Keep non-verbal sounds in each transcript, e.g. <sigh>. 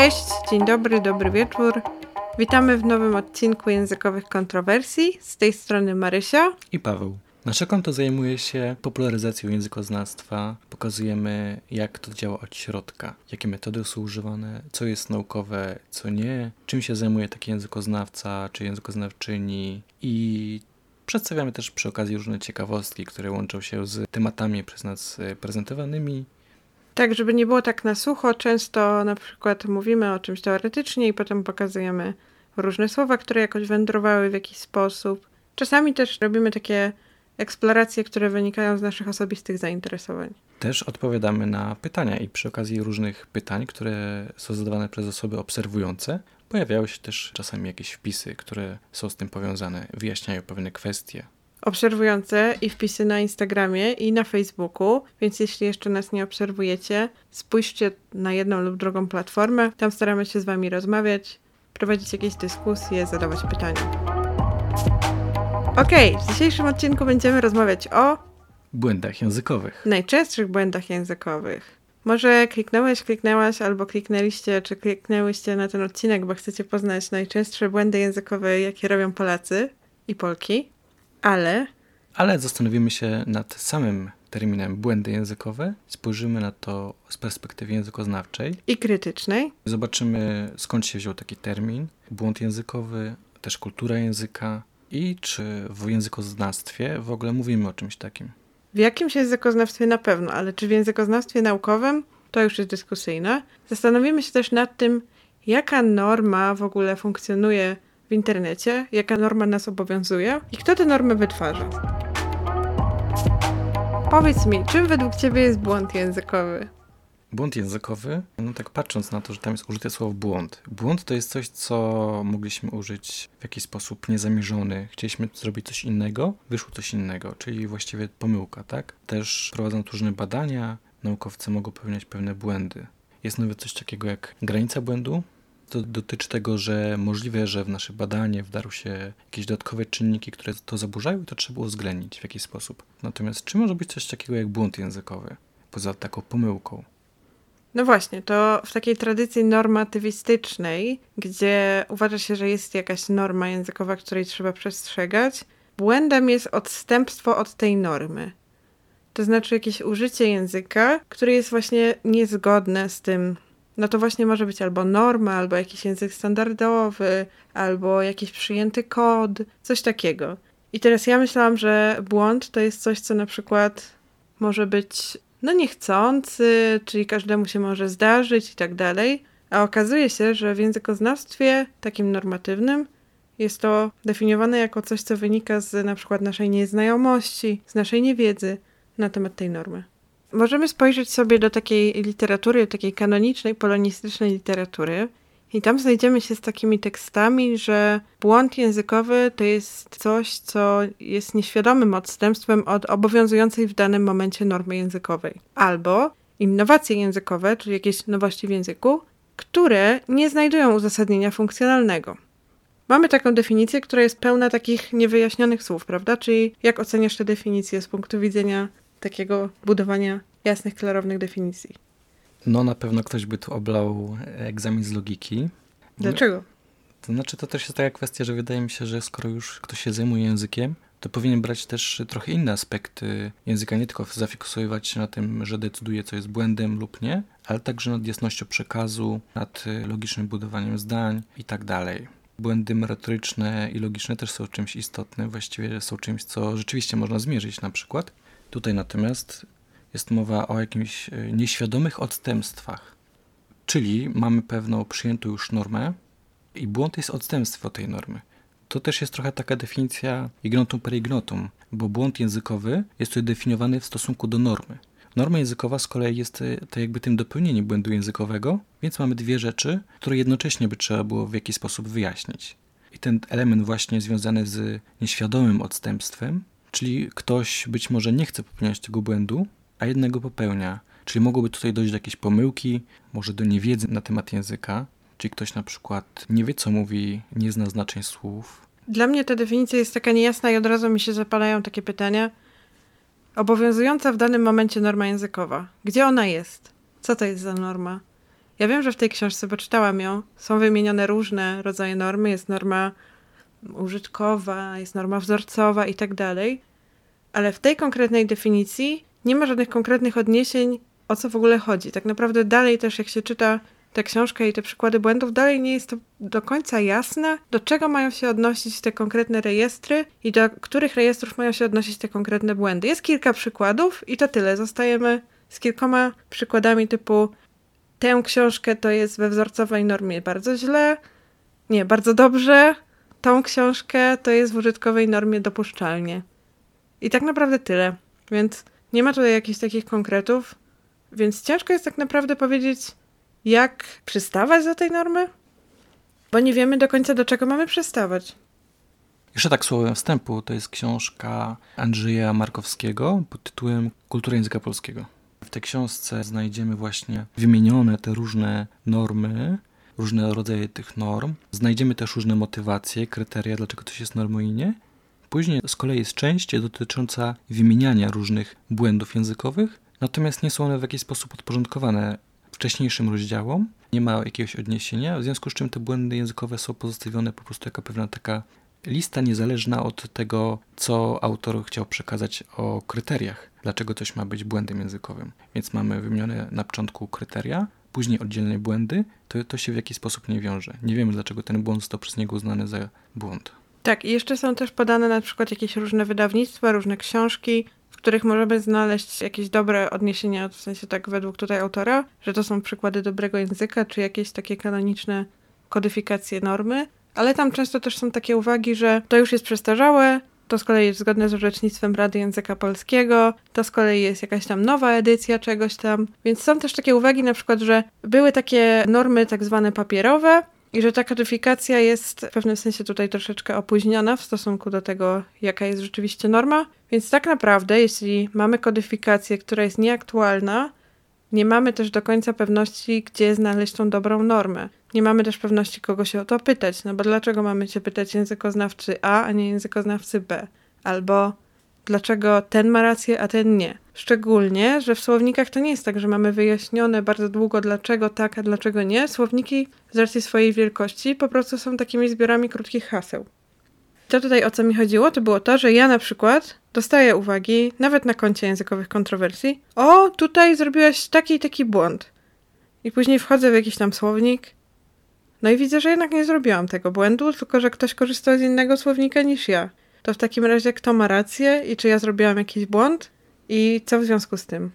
Cześć, dzień dobry, dobry wieczór. Witamy w nowym odcinku językowych kontrowersji. Z tej strony Marysia i Paweł. Nasze konto zajmuje się popularyzacją językoznawstwa. Pokazujemy, jak to działa od środka, jakie metody są używane, co jest naukowe, co nie, czym się zajmuje taki językoznawca czy językoznawczyni i przedstawiamy też przy okazji różne ciekawostki, które łączą się z tematami przez nas prezentowanymi tak, żeby nie było tak na sucho, często na przykład mówimy o czymś teoretycznie i potem pokazujemy różne słowa, które jakoś wędrowały w jakiś sposób. Czasami też robimy takie eksploracje, które wynikają z naszych osobistych zainteresowań. Też odpowiadamy na pytania i przy okazji różnych pytań, które są zadawane przez osoby obserwujące, pojawiają się też czasami jakieś wpisy, które są z tym powiązane, wyjaśniają pewne kwestie obserwujące i wpisy na Instagramie i na Facebooku, więc jeśli jeszcze nas nie obserwujecie, spójrzcie na jedną lub drugą platformę. Tam staramy się z Wami rozmawiać, prowadzić jakieś dyskusje, zadawać pytania. Ok, w dzisiejszym odcinku będziemy rozmawiać o błędach językowych. Najczęstszych błędach językowych. Może kliknąłeś, kliknęłaś, albo kliknęliście, czy kliknęłyście na ten odcinek, bo chcecie poznać najczęstsze błędy językowe, jakie robią Polacy i Polki. Ale. Ale zastanowimy się nad samym terminem błędy językowe, spojrzymy na to z perspektywy językoznawczej i krytycznej. Zobaczymy skąd się wziął taki termin, błąd językowy, też kultura języka i czy w językoznawstwie w ogóle mówimy o czymś takim. W jakimś językoznawstwie na pewno, ale czy w językoznawstwie naukowym to już jest dyskusyjne. Zastanowimy się też nad tym, jaka norma w ogóle funkcjonuje w internecie, jaka norma nas obowiązuje i kto te normy wytwarza. Powiedz mi, czym według Ciebie jest błąd językowy? Błąd językowy, no tak patrząc na to, że tam jest użyte słowo błąd. Błąd to jest coś, co mogliśmy użyć w jakiś sposób niezamierzony. Chcieliśmy zrobić coś innego, wyszło coś innego, czyli właściwie pomyłka, tak? Też prowadzą różne badania, naukowcy mogą popełniać pewne błędy. Jest nawet coś takiego jak granica błędu, to dotyczy tego, że możliwe, że w nasze badanie wdarł się jakieś dodatkowe czynniki, które to zaburzają i to trzeba uwzględnić w jakiś sposób. Natomiast czy może być coś takiego jak błąd językowy, poza taką pomyłką? No właśnie, to w takiej tradycji normatywistycznej, gdzie uważa się, że jest jakaś norma językowa, której trzeba przestrzegać, błędem jest odstępstwo od tej normy. To znaczy jakieś użycie języka, które jest właśnie niezgodne z tym, no to właśnie może być albo norma, albo jakiś język standardowy, albo jakiś przyjęty kod, coś takiego. I teraz ja myślałam, że błąd to jest coś, co na przykład może być no niechcący, czyli każdemu się może zdarzyć i tak dalej. A okazuje się, że w językoznawstwie takim normatywnym jest to definiowane jako coś, co wynika z na przykład naszej nieznajomości, z naszej niewiedzy na temat tej normy. Możemy spojrzeć sobie do takiej literatury, takiej kanonicznej, polonistycznej literatury, i tam znajdziemy się z takimi tekstami, że błąd językowy to jest coś, co jest nieświadomym odstępstwem od obowiązującej w danym momencie normy językowej. Albo innowacje językowe, czyli jakieś nowości w języku, które nie znajdują uzasadnienia funkcjonalnego. Mamy taką definicję, która jest pełna takich niewyjaśnionych słów, prawda? Czyli jak oceniasz tę definicję z punktu widzenia takiego budowania jasnych, klarownych definicji. No na pewno ktoś by tu oblał egzamin z logiki. Dlaczego? To znaczy to też jest taka kwestia, że wydaje mi się, że skoro już ktoś się zajmuje językiem, to powinien brać też trochę inne aspekty języka, nie tylko zafiksować się na tym, że decyduje, co jest błędem lub nie, ale także nad jasnością przekazu, nad logicznym budowaniem zdań i tak dalej. Błędy merytoryczne i logiczne też są czymś istotnym, właściwie są czymś, co rzeczywiście można zmierzyć na przykład. Tutaj natomiast jest mowa o jakimś e, nieświadomych odstępstwach. Czyli mamy pewną przyjętą już normę i błąd jest odstępstwo tej normy. To też jest trochę taka definicja ignotum per ignotum, bo błąd językowy jest tutaj definiowany w stosunku do normy. Norma językowa z kolei jest e, to jakby tym dopełnieniem błędu językowego, więc mamy dwie rzeczy, które jednocześnie by trzeba było w jakiś sposób wyjaśnić. I ten element właśnie związany z nieświadomym odstępstwem, czyli ktoś być może nie chce popełniać tego błędu, a jednego popełnia. Czyli mogłoby tutaj dojść do jakiejś pomyłki, może do niewiedzy na temat języka, czyli ktoś na przykład nie wie, co mówi, nie zna znaczeń słów. Dla mnie ta definicja jest taka niejasna i od razu mi się zapalają takie pytania. Obowiązująca w danym momencie norma językowa. Gdzie ona jest? Co to jest za norma? Ja wiem, że w tej książce, bo czytałam ją, są wymienione różne rodzaje normy. Jest norma użytkowa, jest norma wzorcowa i tak dalej. Ale w tej konkretnej definicji nie ma żadnych konkretnych odniesień, o co w ogóle chodzi. Tak naprawdę dalej też, jak się czyta tę książkę i te przykłady błędów, dalej nie jest to do końca jasne, do czego mają się odnosić te konkretne rejestry i do których rejestrów mają się odnosić te konkretne błędy. Jest kilka przykładów i to tyle. Zostajemy z kilkoma przykładami typu tę książkę to jest we wzorcowej normie bardzo źle, nie, bardzo dobrze, tą książkę to jest w użytkowej normie dopuszczalnie. I tak naprawdę tyle. Więc nie ma tutaj jakichś takich konkretów, więc ciężko jest tak naprawdę powiedzieć, jak przystawać do tej normy, bo nie wiemy do końca, do czego mamy przystawać. Jeszcze tak słowem wstępu, to jest książka Andrzeja Markowskiego pod tytułem Kultura języka polskiego. W tej książce znajdziemy właśnie wymienione te różne normy, różne rodzaje tych norm. Znajdziemy też różne motywacje, kryteria, dlaczego coś jest normą i nie. Później z kolei jest część dotycząca wymieniania różnych błędów językowych, natomiast nie są one w jakiś sposób podporządkowane wcześniejszym rozdziałom. Nie ma jakiegoś odniesienia, w związku z czym te błędy językowe są pozostawione po prostu jako pewna taka lista niezależna od tego, co autor chciał przekazać o kryteriach, dlaczego coś ma być błędem językowym. Więc mamy wymienione na początku kryteria, później oddzielne błędy, to, to się w jakiś sposób nie wiąże. Nie wiemy, dlaczego ten błąd został przez niego uznany za błąd. Tak, i jeszcze są też podane na przykład jakieś różne wydawnictwa, różne książki, w których możemy znaleźć jakieś dobre odniesienia, w sensie tak według tutaj autora, że to są przykłady dobrego języka, czy jakieś takie kanoniczne kodyfikacje normy, ale tam często też są takie uwagi, że to już jest przestarzałe, to z kolei jest zgodne z orzecznictwem Rady Języka Polskiego, to z kolei jest jakaś tam nowa edycja czegoś tam. Więc są też takie uwagi na przykład, że były takie normy tak zwane papierowe, i że ta kodyfikacja jest w pewnym sensie tutaj troszeczkę opóźniona w stosunku do tego, jaka jest rzeczywiście norma. Więc tak naprawdę, jeśli mamy kodyfikację, która jest nieaktualna, nie mamy też do końca pewności, gdzie znaleźć tą dobrą normę. Nie mamy też pewności, kogo się o to pytać, no bo dlaczego mamy się pytać językoznawcy A, a nie językoznawcy B? Albo dlaczego ten ma rację, a ten nie? Szczególnie, że w słownikach to nie jest tak, że mamy wyjaśnione bardzo długo, dlaczego tak, a dlaczego nie. Słowniki z racji swojej wielkości po prostu są takimi zbiorami krótkich haseł. To tutaj o co mi chodziło, to było to, że ja na przykład dostaję uwagi, nawet na koncie językowych kontrowersji, o, tutaj zrobiłaś taki taki błąd. I później wchodzę w jakiś tam słownik, no i widzę, że jednak nie zrobiłam tego błędu, tylko że ktoś korzystał z innego słownika niż ja. To w takim razie kto ma rację i czy ja zrobiłam jakiś błąd i co w związku z tym?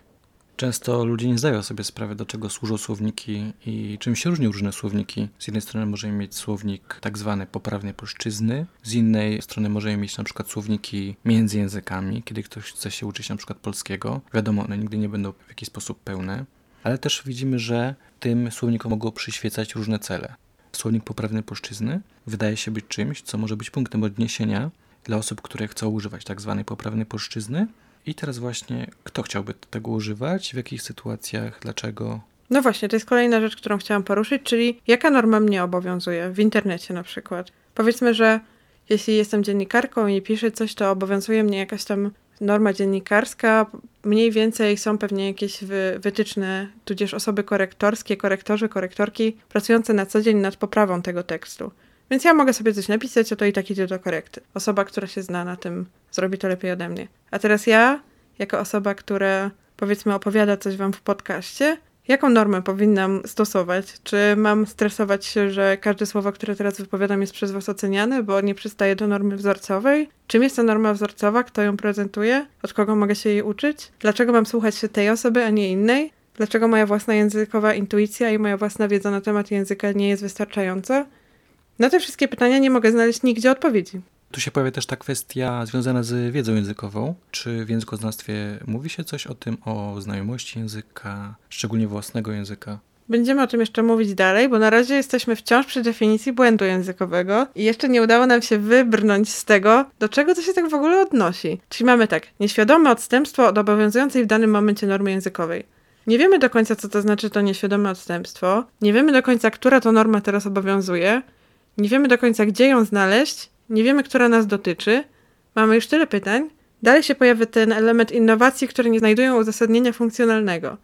Często ludzie nie zdają sobie sprawy, do czego służą słowniki i czym się różnią różne słowniki. Z jednej strony możemy mieć słownik tak zwany poprawnej polszczyzny, z innej strony możemy mieć na przykład słowniki między językami, kiedy ktoś chce się uczyć na przykład polskiego. Wiadomo, one nigdy nie będą w jakiś sposób pełne, ale też widzimy, że tym słownikom mogą przyświecać różne cele. Słownik poprawnej polszczyzny wydaje się być czymś, co może być punktem odniesienia dla osób, które chcą używać tak zwanej poprawnej polszczyzny, i teraz właśnie, kto chciałby tego używać, w jakich sytuacjach, dlaczego? No właśnie, to jest kolejna rzecz, którą chciałam poruszyć, czyli jaka norma mnie obowiązuje w internecie na przykład. Powiedzmy, że jeśli jestem dziennikarką i piszę coś, to obowiązuje mnie jakaś tam norma dziennikarska. Mniej więcej są pewnie jakieś wy, wytyczne, tudzież osoby korektorskie, korektorzy, korektorki pracujące na co dzień nad poprawą tego tekstu. Więc ja mogę sobie coś napisać, a to i tak idzie do korekty. Osoba, która się zna na tym, zrobi to lepiej ode mnie. A teraz ja, jako osoba, która powiedzmy opowiada coś wam w podcaście, jaką normę powinnam stosować? Czy mam stresować się, że każde słowo, które teraz wypowiadam, jest przez was oceniane, bo nie przystaje do normy wzorcowej? Czym jest ta norma wzorcowa? Kto ją prezentuje? Od kogo mogę się jej uczyć? Dlaczego mam słuchać się tej osoby, a nie innej? Dlaczego moja własna językowa intuicja i moja własna wiedza na temat języka nie jest wystarczająca? Na te wszystkie pytania nie mogę znaleźć nigdzie odpowiedzi. Tu się pojawia też ta kwestia związana z wiedzą językową. Czy w językoznawstwie mówi się coś o tym, o znajomości języka, szczególnie własnego języka? Będziemy o tym jeszcze mówić dalej, bo na razie jesteśmy wciąż przy definicji błędu językowego i jeszcze nie udało nam się wybrnąć z tego, do czego to się tak w ogóle odnosi. Czyli mamy tak, nieświadome odstępstwo od obowiązującej w danym momencie normy językowej. Nie wiemy do końca, co to znaczy to nieświadome odstępstwo, nie wiemy do końca, która to norma teraz obowiązuje, nie wiemy do końca, gdzie ją znaleźć, nie wiemy, która nas dotyczy. Mamy już tyle pytań. Dalej się pojawia ten element innowacji, które nie znajdują uzasadnienia funkcjonalnego.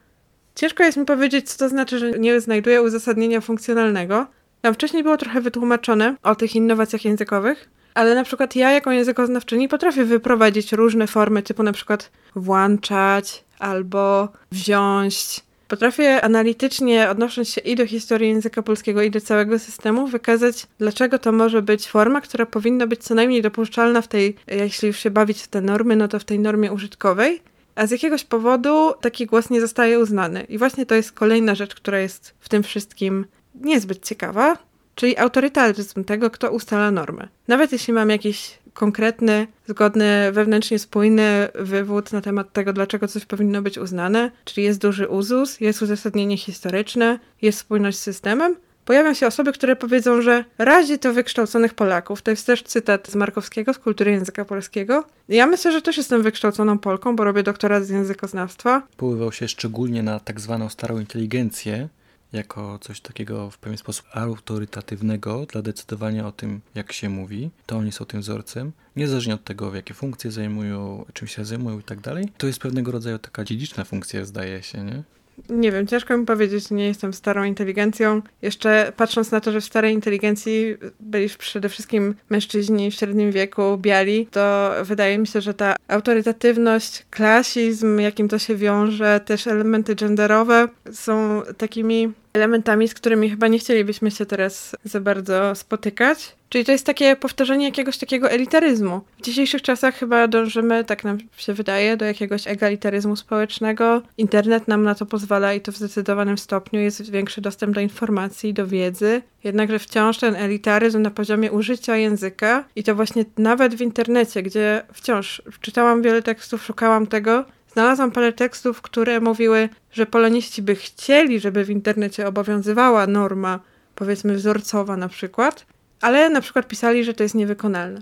Ciężko jest mi powiedzieć, co to znaczy, że nie znajduje uzasadnienia funkcjonalnego. Tam wcześniej było trochę wytłumaczone o tych innowacjach językowych, ale na przykład ja jako językoznawczyni potrafię wyprowadzić różne formy, typu na przykład włączać albo wziąć. Potrafię analitycznie, odnosząc się i do historii języka polskiego, i do całego systemu, wykazać, dlaczego to może być forma, która powinna być co najmniej dopuszczalna w tej, jeśli już się bawić w te normy, no to w tej normie użytkowej, a z jakiegoś powodu taki głos nie zostaje uznany. I właśnie to jest kolejna rzecz, która jest w tym wszystkim niezbyt ciekawa, czyli autorytaryzm tego, kto ustala normę. Nawet jeśli mam jakiś konkretny, zgodny, wewnętrznie spójny wywód na temat tego, dlaczego coś powinno być uznane, czyli jest duży uzus, jest uzasadnienie historyczne, jest spójność z systemem, pojawią się osoby, które powiedzą, że razi to wykształconych Polaków. To jest też cytat z Markowskiego, z kultury języka polskiego. Ja myślę, że też jestem wykształconą Polką, bo robię doktorat z językoznawstwa. Poływał się szczególnie na tak zwaną starą inteligencję, jako coś takiego w pewien sposób autorytatywnego dla decydowania o tym, jak się mówi, to oni są tym wzorcem, niezależnie od tego, jakie funkcje zajmują, czym się zajmują i tak dalej. To jest pewnego rodzaju taka dziedziczna funkcja, zdaje się, nie? Nie wiem, ciężko mi powiedzieć, nie jestem starą inteligencją. Jeszcze patrząc na to, że w starej inteligencji byli przede wszystkim mężczyźni w średnim wieku, biali, to wydaje mi się, że ta autorytatywność, klasizm, jakim to się wiąże, też elementy genderowe są takimi elementami, z którymi chyba nie chcielibyśmy się teraz za bardzo spotykać. Czyli to jest takie powtarzanie jakiegoś takiego elitaryzmu. W dzisiejszych czasach chyba dążymy, tak nam się wydaje, do jakiegoś egalitaryzmu społecznego. Internet nam na to pozwala i to w zdecydowanym stopniu jest większy dostęp do informacji, do wiedzy. Jednakże wciąż ten elitaryzm na poziomie użycia języka i to właśnie nawet w internecie, gdzie wciąż czytałam wiele tekstów, szukałam tego, Znalazłam parę tekstów, które mówiły, że poloniści by chcieli, żeby w internecie obowiązywała norma, powiedzmy wzorcowa na przykład, ale na przykład pisali, że to jest niewykonalne.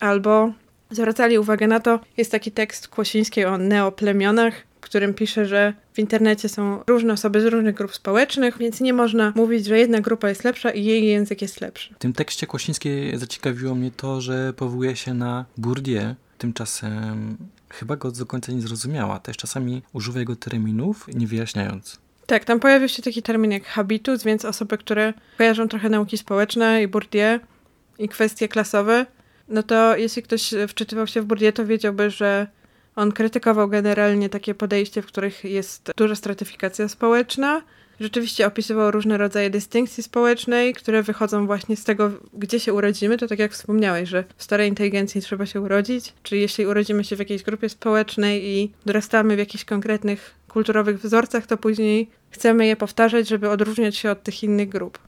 Albo zwracali uwagę na to, jest taki tekst Kłosińskiej o neoplemionach, w którym pisze, że w internecie są różne osoby z różnych grup społecznych, więc nie można mówić, że jedna grupa jest lepsza i jej język jest lepszy. W tym tekście Kłosińskiej zaciekawiło mnie to, że powołuje się na Bourdieu. Tymczasem chyba go do końca nie zrozumiała. Też czasami używa jego terminów, nie wyjaśniając. Tak, tam pojawił się taki termin jak habitus, więc osoby, które kojarzą trochę nauki społeczne i Bourdieu i kwestie klasowe, no to jeśli ktoś wczytywał się w Bourdieu, to wiedziałby, że on krytykował generalnie takie podejście, w których jest duża stratyfikacja społeczna, rzeczywiście opisywał różne rodzaje dystynkcji społecznej, które wychodzą właśnie z tego, gdzie się urodzimy. To tak jak wspomniałeś, że w starej inteligencji trzeba się urodzić, czyli jeśli urodzimy się w jakiejś grupie społecznej i dorastamy w jakichś konkretnych kulturowych wzorcach, to później chcemy je powtarzać, żeby odróżniać się od tych innych grup.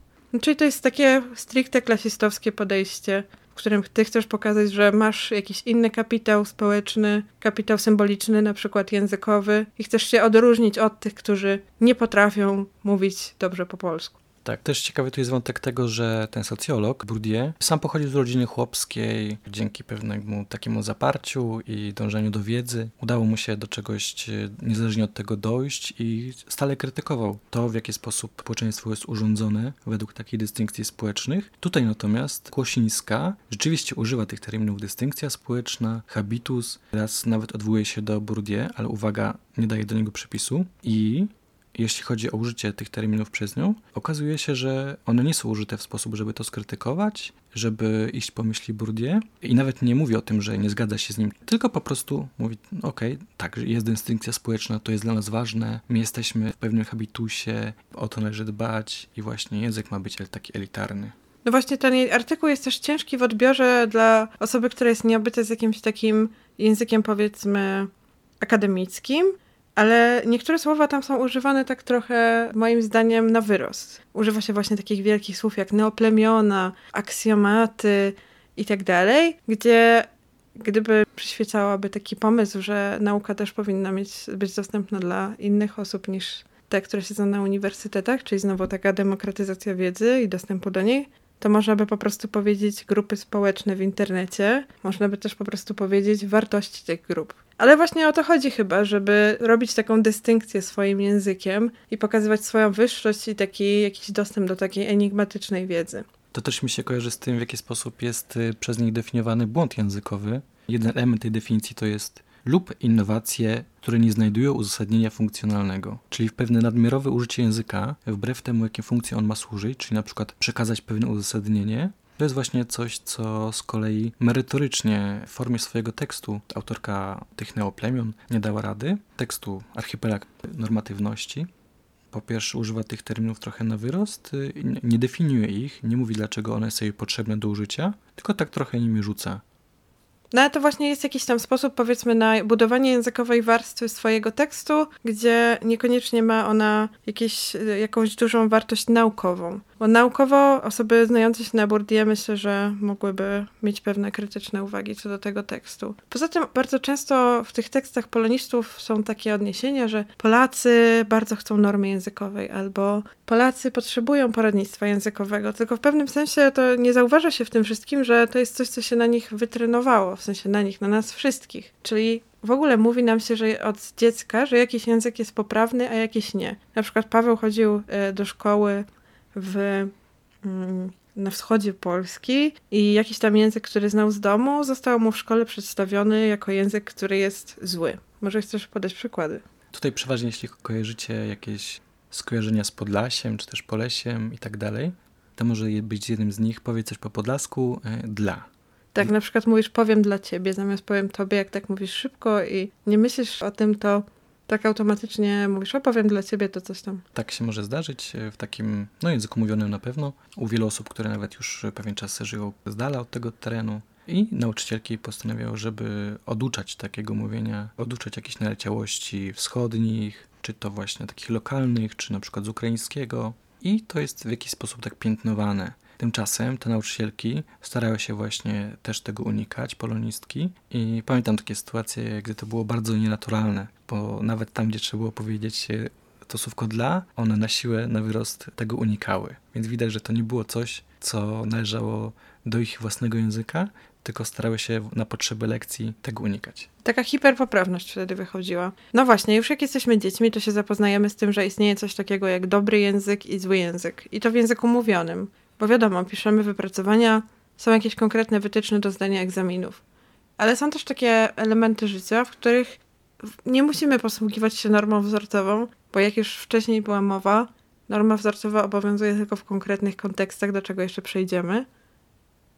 Czyli to jest takie stricte klasistowskie podejście w którym ty chcesz pokazać, że masz jakiś inny kapitał społeczny, kapitał symboliczny, na przykład językowy, i chcesz się odróżnić od tych, którzy nie potrafią mówić dobrze po polsku. Tak, też ciekawy tu jest wątek tego, że ten socjolog, Bourdieu, sam pochodził z rodziny chłopskiej. Dzięki pewnemu takiemu zaparciu i dążeniu do wiedzy udało mu się do czegoś e, niezależnie od tego dojść i stale krytykował to, w jaki sposób społeczeństwo jest urządzone według takiej dystynkcji społecznych. Tutaj natomiast Kłosińska rzeczywiście używa tych terminów dystynkcja społeczna, habitus, raz nawet odwołuje się do Bourdieu, ale uwaga, nie daje do niego przepisu i jeśli chodzi o użycie tych terminów przez nią, okazuje się, że one nie są użyte w sposób, żeby to skrytykować, żeby iść po myśli Bourdieu i nawet nie mówi o tym, że nie zgadza się z nim, tylko po prostu mówi, okej, okay, tak, jest instynkcja społeczna, to jest dla nas ważne, my jesteśmy w pewnym habitusie, o to należy dbać i właśnie język ma być taki elitarny. No właśnie ten artykuł jest też ciężki w odbiorze dla osoby, która jest nieobyta z jakimś takim językiem powiedzmy akademickim, ale niektóre słowa tam są używane tak trochę, moim zdaniem, na wyrost. Używa się właśnie takich wielkich słów jak neoplemiona, aksjomaty i tak dalej, gdzie gdyby przyświecałaby taki pomysł, że nauka też powinna mieć, być dostępna dla innych osób niż te, które siedzą na uniwersytetach, czyli znowu taka demokratyzacja wiedzy i dostępu do niej, to można by po prostu powiedzieć grupy społeczne w internecie. Można by też po prostu powiedzieć wartości tych grup. Ale właśnie o to chodzi chyba, żeby robić taką dystynkcję swoim językiem i pokazywać swoją wyższość i taki jakiś dostęp do takiej enigmatycznej wiedzy. To też mi się kojarzy z tym, w jaki sposób jest y, przez nich definiowany błąd językowy. Jeden element tej definicji to jest lub innowacje, które nie znajdują uzasadnienia funkcjonalnego, czyli pewne nadmiarowe użycie języka, wbrew temu, jakie funkcje on ma służyć, czyli na przykład przekazać pewne uzasadnienie, to jest właśnie coś, co z kolei merytorycznie w formie swojego tekstu autorka tych neoplemion nie dała rady, tekstu Archipelag Normatywności. Po pierwsze używa tych terminów trochę na wyrost, y, nie definiuje ich, nie mówi dlaczego one są jej potrzebne do użycia, tylko tak trochę nimi rzuca. No ale to właśnie jest jakiś tam sposób, powiedzmy, na budowanie językowej warstwy swojego tekstu, gdzie niekoniecznie ma ona jakieś, jakąś dużą wartość naukową. Bo naukowo osoby znające się na Bourdieu myślę, że mogłyby mieć pewne krytyczne uwagi co do tego tekstu. Poza tym bardzo często w tych tekstach polonistów są takie odniesienia, że Polacy bardzo chcą normy językowej albo Polacy potrzebują poradnictwa językowego, tylko w pewnym sensie to nie zauważa się w tym wszystkim, że to jest coś, co się na nich wytrenowało, w sensie na nich, na nas wszystkich. Czyli w ogóle mówi nam się, że od dziecka, że jakiś język jest poprawny, a jakiś nie. Na przykład Paweł chodził e, do szkoły w, mm, na wschodzie Polski i jakiś tam język, który znał z domu, został mu w szkole przedstawiony jako język, który jest zły. Może chcesz podać przykłady? Tutaj przeważnie, jeśli kojarzycie jakieś skojarzenia z Podlasiem, czy też Polesiem i tak dalej, to może być jednym z nich. Powiedz coś po podlasku e, dla. Tak, na przykład mówisz powiem dla ciebie, zamiast powiem tobie, jak tak mówisz szybko i nie myślisz o tym, to tak automatycznie mówisz, opowiem dla ciebie to coś tam. Tak się może zdarzyć e, w takim no, języku mówionym na pewno. U wielu osób, które nawet już pewien czas żyją z dala od tego terenu. I nauczycielki postanawiały, żeby oduczać takiego mówienia, oduczać jakichś naleciałości wschodnich, czy to właśnie takich lokalnych, czy na przykład z ukraińskiego. I to jest w jakiś sposób tak piętnowane. Tymczasem te nauczycielki starały się właśnie też tego unikać, polonistki. I pamiętam takie sytuacje, gdy to było bardzo nienaturalne, bo nawet tam, gdzie trzeba było powiedzieć to słówko dla, one na siłę, na wyrost tego unikały. Więc widać, że to nie było coś, co należało do ich własnego języka, tylko starały się na potrzeby lekcji tego unikać. Taka hiperpoprawność wtedy wychodziła. No właśnie, już jak jesteśmy dziećmi, to się zapoznajemy z tym, że istnieje coś takiego jak dobry język i zły język. I to w języku mówionym. Bo wiadomo, piszemy wypracowania, są jakieś konkretne wytyczne do zdania egzaminów. Ale są też takie elementy życia, w których nie musimy posługiwać się normą wzorcową, bo jak już wcześniej była mowa, norma wzorcowa obowiązuje tylko w konkretnych kontekstach, do czego jeszcze przejdziemy.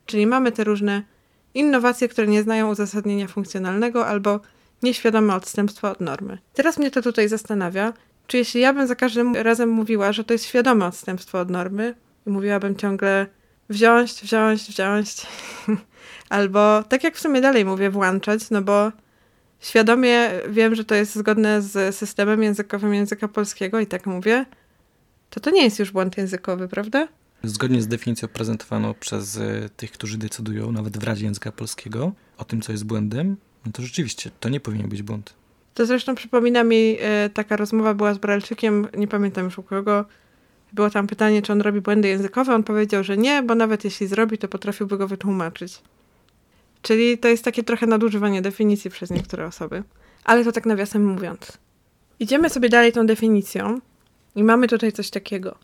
Czyli mamy te różne innowacje, które nie znają uzasadnienia funkcjonalnego albo nieświadome odstępstwo od normy. Teraz mnie to tutaj zastanawia, czy jeśli ja bym za każdym razem mówiła, że to jest świadome odstępstwo od normy, i mówiłabym ciągle wziąć, wziąć, wziąć. <laughs> Albo tak jak w sumie dalej mówię, włączać, no bo świadomie wiem, że to jest zgodne z systemem językowym języka polskiego i tak mówię, to to nie jest już błąd językowy, prawda? Zgodnie z definicją prezentowaną przez y, tych, którzy decydują, nawet w Radzie Języka Polskiego, o tym, co jest błędem, no to rzeczywiście to nie powinien być błąd. To zresztą przypomina mi, y, taka rozmowa była z Bralczykiem, nie pamiętam już u kogo, było tam pytanie, czy on robi błędy językowe. On powiedział, że nie, bo nawet jeśli zrobi, to potrafiłby go wytłumaczyć. Czyli to jest takie trochę nadużywanie definicji przez niektóre osoby. Ale to tak nawiasem mówiąc. Idziemy sobie dalej tą definicją i mamy tutaj coś takiego.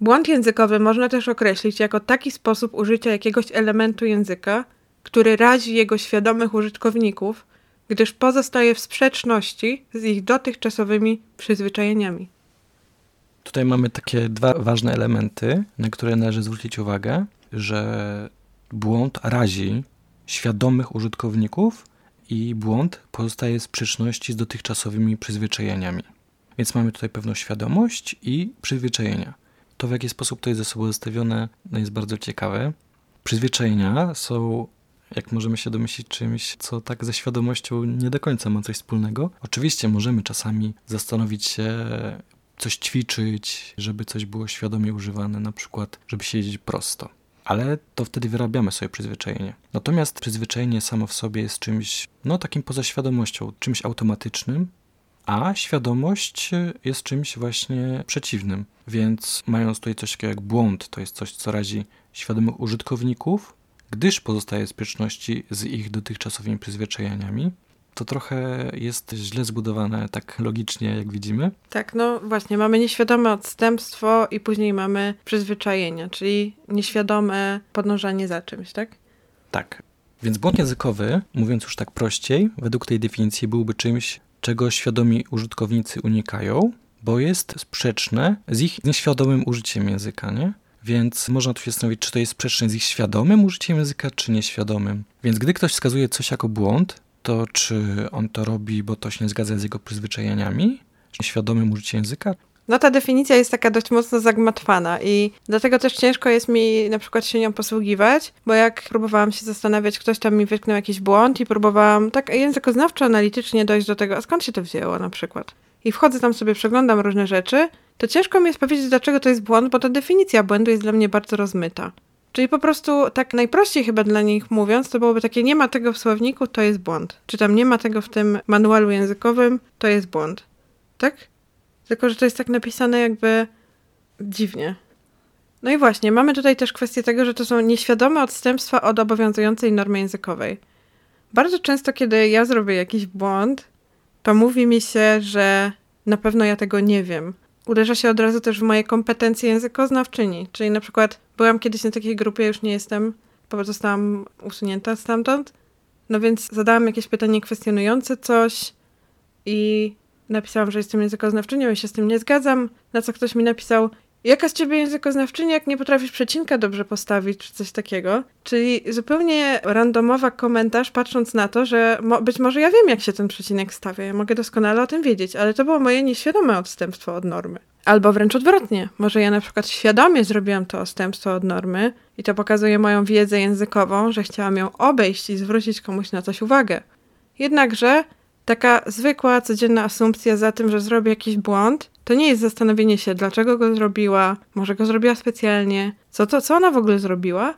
Błąd językowy można też określić jako taki sposób użycia jakiegoś elementu języka, który razi jego świadomych użytkowników, gdyż pozostaje w sprzeczności z ich dotychczasowymi przyzwyczajeniami. Tutaj mamy takie dwa ważne elementy, na które należy zwrócić uwagę, że błąd razi świadomych użytkowników i błąd pozostaje w sprzeczności z dotychczasowymi przyzwyczajeniami. Więc mamy tutaj pewną świadomość i przyzwyczajenia. To, w jaki sposób to jest ze sobą zestawione, no jest bardzo ciekawe. Przyzwyczajenia są, jak możemy się domyślić, czymś, co tak ze świadomością nie do końca ma coś wspólnego. Oczywiście możemy czasami zastanowić się, coś ćwiczyć, żeby coś było świadomie używane, na przykład, żeby siedzieć prosto. Ale to wtedy wyrabiamy sobie przyzwyczajenie. Natomiast przyzwyczajenie samo w sobie jest czymś, no takim poza świadomością, czymś automatycznym, a świadomość jest czymś właśnie przeciwnym. Więc mając tutaj coś takiego jak błąd, to jest coś, co razi świadomych użytkowników, gdyż pozostaje w sprzeczności z ich dotychczasowymi przyzwyczajeniami, to trochę jest źle zbudowane tak logicznie, jak widzimy. Tak, no właśnie, mamy nieświadome odstępstwo i później mamy przyzwyczajenia, czyli nieświadome podążanie za czymś, tak? Tak. Więc błąd językowy, mówiąc już tak prościej, według tej definicji byłby czymś, czego świadomi użytkownicy unikają, bo jest sprzeczne z ich nieświadomym użyciem języka, nie? Więc można tu się zastanowić, czy to jest sprzeczne z ich świadomym użyciem języka, czy nieświadomym. Więc gdy ktoś wskazuje coś jako błąd, to czy on to robi, bo to się nie zgadza z jego przyzwyczajeniami, czy nieświadomym użyciem języka, no ta definicja jest taka dość mocno zagmatwana i dlatego też ciężko jest mi na przykład się nią posługiwać, bo jak próbowałam się zastanawiać, ktoś tam mi wytknął jakiś błąd i próbowałam tak językoznawczo, analitycznie dojść do tego, a skąd się to wzięło na przykład. I wchodzę tam sobie, przeglądam różne rzeczy, to ciężko mi jest powiedzieć, dlaczego to jest błąd, bo ta definicja błędu jest dla mnie bardzo rozmyta. Czyli po prostu tak najprościej chyba dla nich mówiąc, to byłoby takie nie ma tego w słowniku, to jest błąd. Czy tam nie ma tego w tym manualu językowym, to jest błąd. Tak? Tylko, że to jest tak napisane jakby dziwnie. No i właśnie, mamy tutaj też kwestię tego, że to są nieświadome odstępstwa od obowiązującej normy językowej. Bardzo często, kiedy ja zrobię jakiś błąd, to mówi mi się, że na pewno ja tego nie wiem. Uderza się od razu też w moje kompetencje językoznawczyni. Czyli na przykład byłam kiedyś na takiej grupie, już nie jestem, bo zostałam usunięta stamtąd. No więc zadałam jakieś pytanie kwestionujące coś i napisałam, że jestem językoznawczynią i się z tym nie zgadzam, na co ktoś mi napisał, jaka z ciebie językoznawczyni, jak nie potrafisz przecinka dobrze postawić, czy coś takiego. Czyli zupełnie randomowa komentarz, patrząc na to, że mo być może ja wiem, jak się ten przecinek stawia, ja mogę doskonale o tym wiedzieć, ale to było moje nieświadome odstępstwo od normy. Albo wręcz odwrotnie. Może ja na przykład świadomie zrobiłam to odstępstwo od normy i to pokazuje moją wiedzę językową, że chciałam ją obejść i zwrócić komuś na coś uwagę. Jednakże taka zwykła, codzienna asumpcja za tym, że zrobi jakiś błąd, to nie jest zastanowienie się, dlaczego go zrobiła, może go zrobiła specjalnie, co to, co ona w ogóle zrobiła,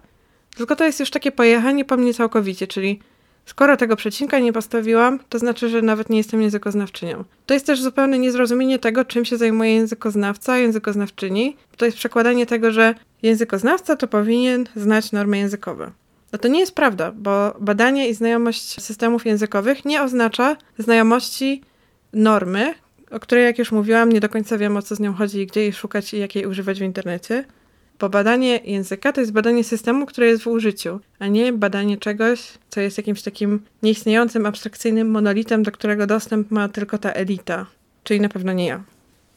tylko to jest już takie pojechanie po mnie całkowicie, czyli skoro tego przecinka nie postawiłam, to znaczy, że nawet nie jestem językoznawczynią. To jest też zupełne niezrozumienie tego, czym się zajmuje językoznawca, językoznawczyni. To jest przekładanie tego, że językoznawca to powinien znać normy językowe. No to nie jest prawda, bo badanie i znajomość systemów językowych nie oznacza znajomości normy, o której, jak już mówiłam, nie do końca wiem, o co z nią chodzi i gdzie jej szukać i jak jej używać w internecie. Bo badanie języka to jest badanie systemu, który jest w użyciu, a nie badanie czegoś, co jest jakimś takim nieistniejącym, abstrakcyjnym monolitem, do którego dostęp ma tylko ta elita. Czyli na pewno nie ja.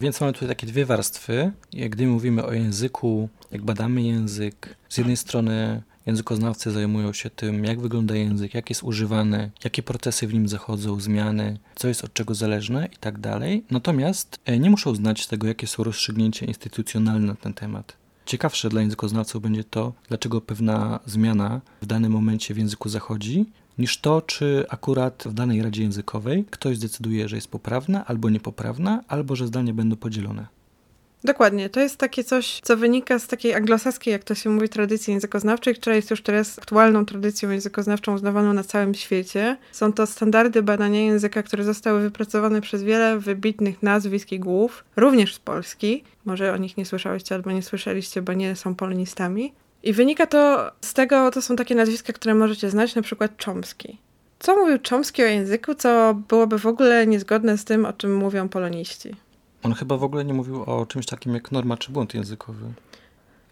Więc mamy tutaj takie dwie warstwy. Jak gdy mówimy o języku, jak badamy język, z jednej strony Językoznawcy zajmują się tym, jak wygląda język, jak jest używany, jakie procesy w nim zachodzą, zmiany, co jest od czego zależne i tak dalej. Natomiast e, nie muszą znać tego, jakie są rozstrzygnięcia instytucjonalne na ten temat. Ciekawsze dla językoznawców będzie to, dlaczego pewna zmiana w danym momencie w języku zachodzi, niż to, czy akurat w danej radzie językowej ktoś zdecyduje, że jest poprawna albo niepoprawna, albo że zdania będą podzielone. Dokładnie. To jest takie coś, co wynika z takiej anglosaskiej, jak to się mówi, tradycji językoznawczej, która jest już teraz aktualną tradycją językoznawczą uznawaną na całym świecie. Są to standardy badania języka, które zostały wypracowane przez wiele wybitnych nazwisk i głów, również z Polski. Może o nich nie słyszałeście albo nie słyszeliście, bo nie są polonistami. I wynika to z tego, to są takie nazwiska, które możecie znać, na przykład Chomsky. Co mówił Chomsky o języku, co byłoby w ogóle niezgodne z tym, o czym mówią poloniści? On chyba w ogóle nie mówił o czymś takim jak norma czy błąd językowy.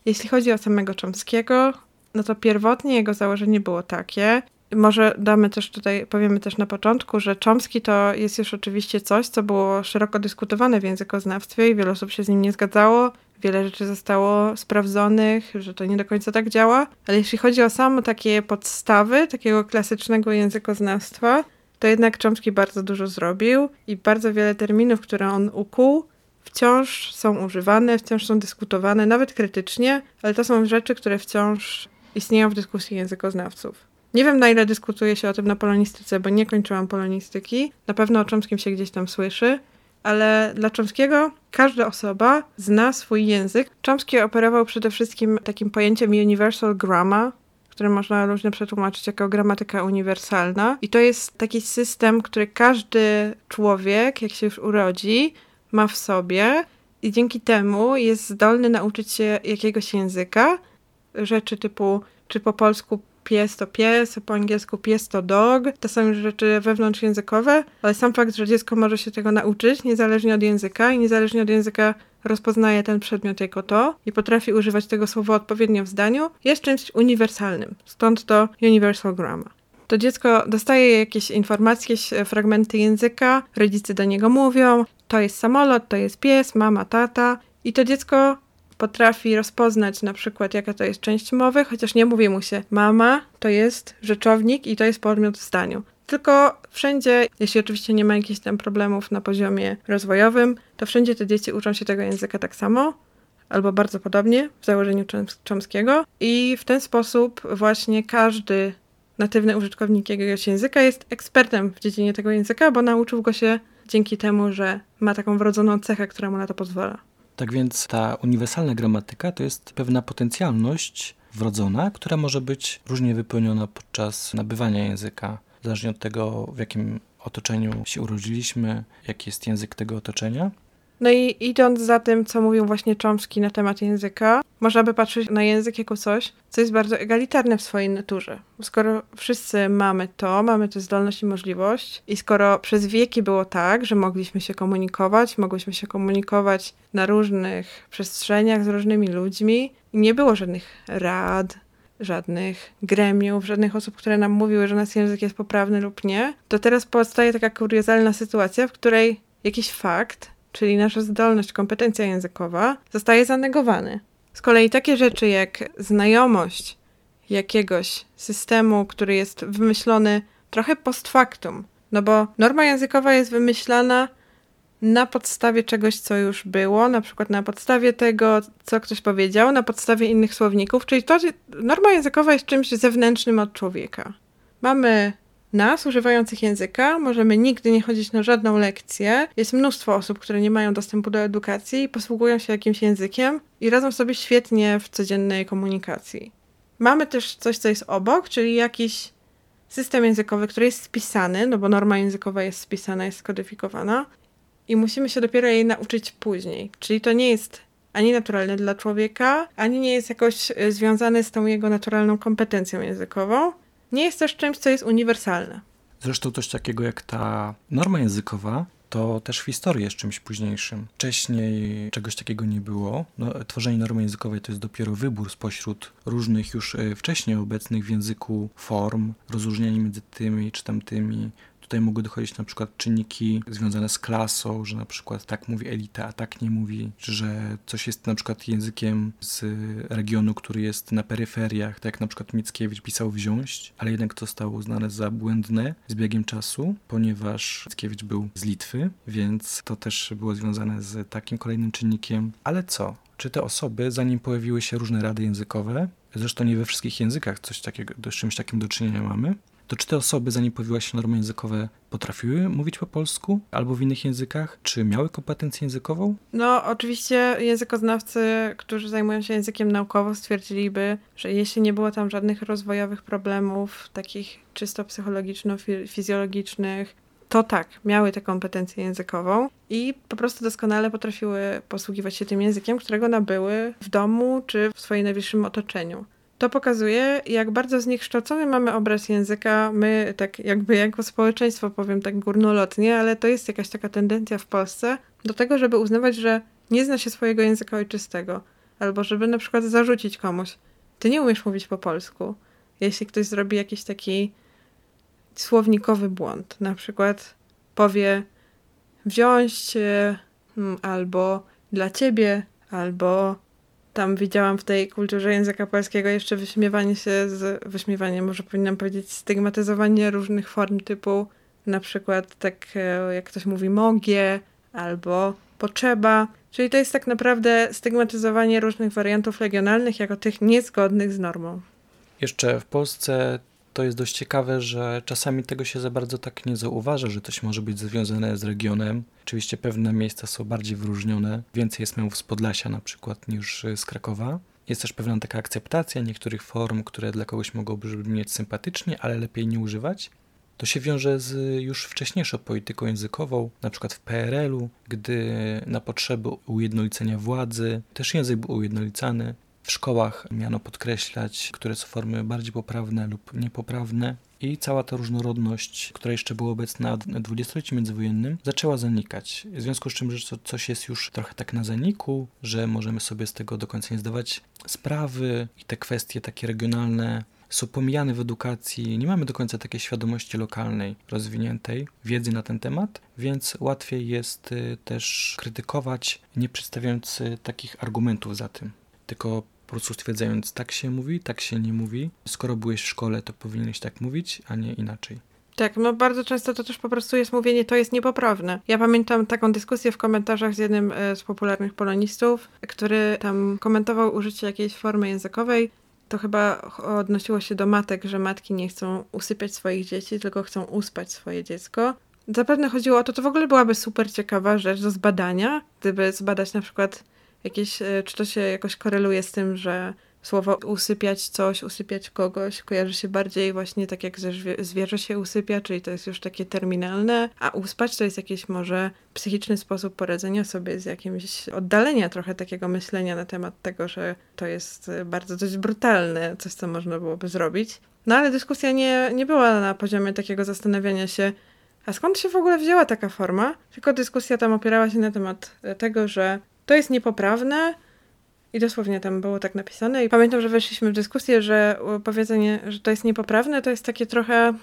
Jeśli chodzi o samego Chomskiego, no to pierwotnie jego założenie było takie. Może damy też tutaj, powiemy też na początku, że Chomsky to jest już oczywiście coś, co było szeroko dyskutowane w językoznawstwie i wiele osób się z nim nie zgadzało. Wiele rzeczy zostało sprawdzonych, że to nie do końca tak działa. Ale jeśli chodzi o samo takie podstawy takiego klasycznego językoznawstwa, to jednak Chomsky bardzo dużo zrobił i bardzo wiele terminów, które on ukuł, wciąż są używane, wciąż są dyskutowane, nawet krytycznie, ale to są rzeczy, które wciąż istnieją w dyskusji językoznawców. Nie wiem, na ile dyskutuje się o tym na polonistyce, bo nie kończyłam polonistyki. Na pewno o Chomskim się gdzieś tam słyszy, ale dla Chomskiego każda osoba zna swój język. Chomsky operował przede wszystkim takim pojęciem universal grammar, które można różnie przetłumaczyć jako gramatyka uniwersalna. I to jest taki system, który każdy człowiek, jak się już urodzi, ma w sobie i dzięki temu jest zdolny nauczyć się jakiegoś języka, rzeczy typu, czy po polsku pies to pies, po angielsku pies to dog. To są już rzeczy wewnątrzjęzykowe, ale sam fakt, że dziecko może się tego nauczyć, niezależnie od języka i niezależnie od języka rozpoznaje ten przedmiot jako to i potrafi używać tego słowa odpowiednio w zdaniu, jest czymś uniwersalnym. Stąd to universal grammar. to dziecko dostaje jakieś informacje, jakieś fragmenty języka, rodzice do niego mówią, to jest samolot, to jest pies, mama, tata i to dziecko potrafi rozpoznać na przykład, jaka to jest część mowy, chociaż nie mówi mu się mama to jest rzeczownik i to jest podmiot w zdaniu. Tylko wszędzie, jeśli oczywiście nie ma jakichś tam problemów na poziomie rozwojowym, to wszędzie te dzieci uczą się tego języka tak samo, albo bardzo podobnie w założeniu Chomskiego i w ten sposób właśnie każdy natywny użytkownik jakiegoś języka jest ekspertem w dziedzinie tego języka, bo nauczył go się dzięki temu, że ma taką wrodzoną cechę, która mu na to pozwala. Tak więc ta uniwersalna gramatyka to jest pewna potencjalność wrodzona, która może być różnie wypełniona podczas nabywania języka, zależnie od tego, w jakim otoczeniu się urodziliśmy, jaki jest język tego otoczenia. No i idąc za tym, co mówił właśnie Chomsky na temat języka, można by patrzeć na język jako coś, co jest bardzo egalitarne w swojej naturze. Skoro wszyscy mamy to, mamy tę zdolność i możliwość i skoro przez wieki było tak, że mogliśmy się komunikować, mogłyśmy się komunikować na różnych przestrzeniach z różnymi ludźmi nie było żadnych rad, żadnych gremiów, żadnych osób, które nam mówiły, że nasz język jest poprawny lub nie, to teraz powstaje taka kuriozalna sytuacja, w której jakiś fakt czyli nasza zdolność, kompetencja językowa, zostaje zanegowany. Z kolei takie rzeczy jak znajomość jakiegoś systemu, który jest wymyślony trochę post factum, no bo norma językowa jest wymyślana na podstawie czegoś, co już było, na przykład na podstawie tego, co ktoś powiedział, na podstawie innych słowników, czyli to, norma językowa jest czymś zewnętrznym od człowieka. Mamy nas, używających języka, możemy nigdy nie chodzić na żadną lekcję. Jest mnóstwo osób, które nie mają dostępu do edukacji i posługują się jakimś językiem i radzą sobie świetnie w codziennej komunikacji. Mamy też coś, co jest obok, czyli jakiś system językowy, który jest spisany, no bo norma językowa jest spisana, jest skodyfikowana i musimy się dopiero jej nauczyć później. Czyli to nie jest ani naturalne dla człowieka, ani nie jest jakoś e, związane z tą jego naturalną kompetencją językową nie jest też czymś, co jest uniwersalne. Zresztą coś takiego jak ta norma językowa, to też w historii jest czymś późniejszym. Wcześniej czegoś takiego nie było. No, tworzenie normy językowej to jest dopiero wybór spośród różnych już e, wcześniej obecnych w języku form, rozróżnianie między tymi czy tamtymi, Tutaj mogły dochodzić na przykład czynniki związane z klasą, że na przykład tak mówi elita, a tak nie mówi, że coś jest na przykład językiem z regionu, który jest na peryferiach, tak jak na przykład Mickiewicz pisał wziąć, ale jednak to zostało uznane za błędne z biegiem czasu, ponieważ Mickiewicz był z Litwy, więc to też było związane z takim kolejnym czynnikiem. Ale co? Czy te osoby, zanim pojawiły się różne rady językowe, zresztą nie we wszystkich językach coś takiego, z czymś takim do czynienia mamy, to czy te osoby, zanim pojawiła się normy językowe, potrafiły mówić po polsku albo w innych językach? Czy miały kompetencję językową? No, oczywiście językoznawcy, którzy zajmują się językiem naukowo, stwierdziliby, że jeśli nie było tam żadnych rozwojowych problemów, takich czysto psychologiczno-fizjologicznych, to tak, miały tę kompetencję językową i po prostu doskonale potrafiły posługiwać się tym językiem, którego nabyły w domu czy w swoim najbliższym otoczeniu. To pokazuje, jak bardzo zniekształcony mamy obraz języka. My, tak jakby jako społeczeństwo, powiem tak górnolotnie, ale to jest jakaś taka tendencja w Polsce do tego, żeby uznawać, że nie zna się swojego języka ojczystego, albo żeby na przykład zarzucić komuś, ty nie umiesz mówić po polsku. Jeśli ktoś zrobi jakiś taki słownikowy błąd, na przykład powie wziąć hmm, albo dla ciebie, albo tam widziałam w tej kulturze języka polskiego jeszcze wyśmiewanie się z, wyśmiewanie, może powinnam powiedzieć, stygmatyzowanie różnych form typu na przykład tak e, jak ktoś mówi mogie albo potrzeba. Czyli to jest tak naprawdę stygmatyzowanie różnych wariantów regionalnych jako tych niezgodnych z normą. Jeszcze w Polsce to jest dość ciekawe, że czasami tego się za bardzo tak nie zauważa, że coś może być związane z regionem. Oczywiście pewne miejsca są bardziej wyróżnione. Więcej jest mełów z Podlasia na przykład niż z Krakowa. Jest też pewna taka akceptacja niektórych form, które dla kogoś mogą brzmieć sympatycznie, ale lepiej nie używać. To się wiąże z już wcześniejszą polityką językową, na przykład w PRL-u, gdy na potrzeby ujednolicenia władzy też język był ujednolicany. W szkołach miano podkreślać, które są formy bardziej poprawne lub niepoprawne. I cała ta różnorodność, która jeszcze była obecna w dwudziestoleciu międzywojennym, zaczęła zanikać. W związku z czym, że coś jest już trochę tak na zaniku, że możemy sobie z tego do końca nie zdawać sprawy i te kwestie takie regionalne są pomijane w edukacji, nie mamy do końca takiej świadomości lokalnej, rozwiniętej, wiedzy na ten temat, więc łatwiej jest y, też krytykować, nie przedstawiając y, takich argumentów za tym, tylko prostu stwierdzając, tak się mówi, tak się nie mówi. Skoro byłeś w szkole, to powinieneś tak mówić, a nie inaczej. Tak, no bardzo często to też po prostu jest mówienie, to jest niepoprawne. Ja pamiętam taką dyskusję w komentarzach z jednym e, z popularnych polonistów, który tam komentował użycie jakiejś formy językowej. To chyba odnosiło się do matek, że matki nie chcą usypiać swoich dzieci, tylko chcą uspać swoje dziecko. Zapewne chodziło o to, to w ogóle byłaby super ciekawa rzecz do zbadania, gdyby zbadać na przykład jakieś, e, czy to się jakoś koreluje z tym, że słowo usypiać coś, usypiać kogoś kojarzy się bardziej właśnie tak jak zwierzę się usypia, czyli to jest już takie terminalne, a uspać to jest jakiś może psychiczny sposób poradzenia sobie z jakimś oddalenia trochę takiego myślenia na temat tego, że to jest bardzo dość brutalne, coś co można byłoby zrobić. No ale dyskusja nie, nie była na poziomie takiego zastanawiania się, a skąd się w ogóle wzięła taka forma? Tylko dyskusja tam opierała się na temat tego, że to jest niepoprawne, i dosłownie tam było tak napisane. I pamiętam, że weszliśmy w dyskusję, że powiedzenie, że to jest niepoprawne, to jest takie trochę,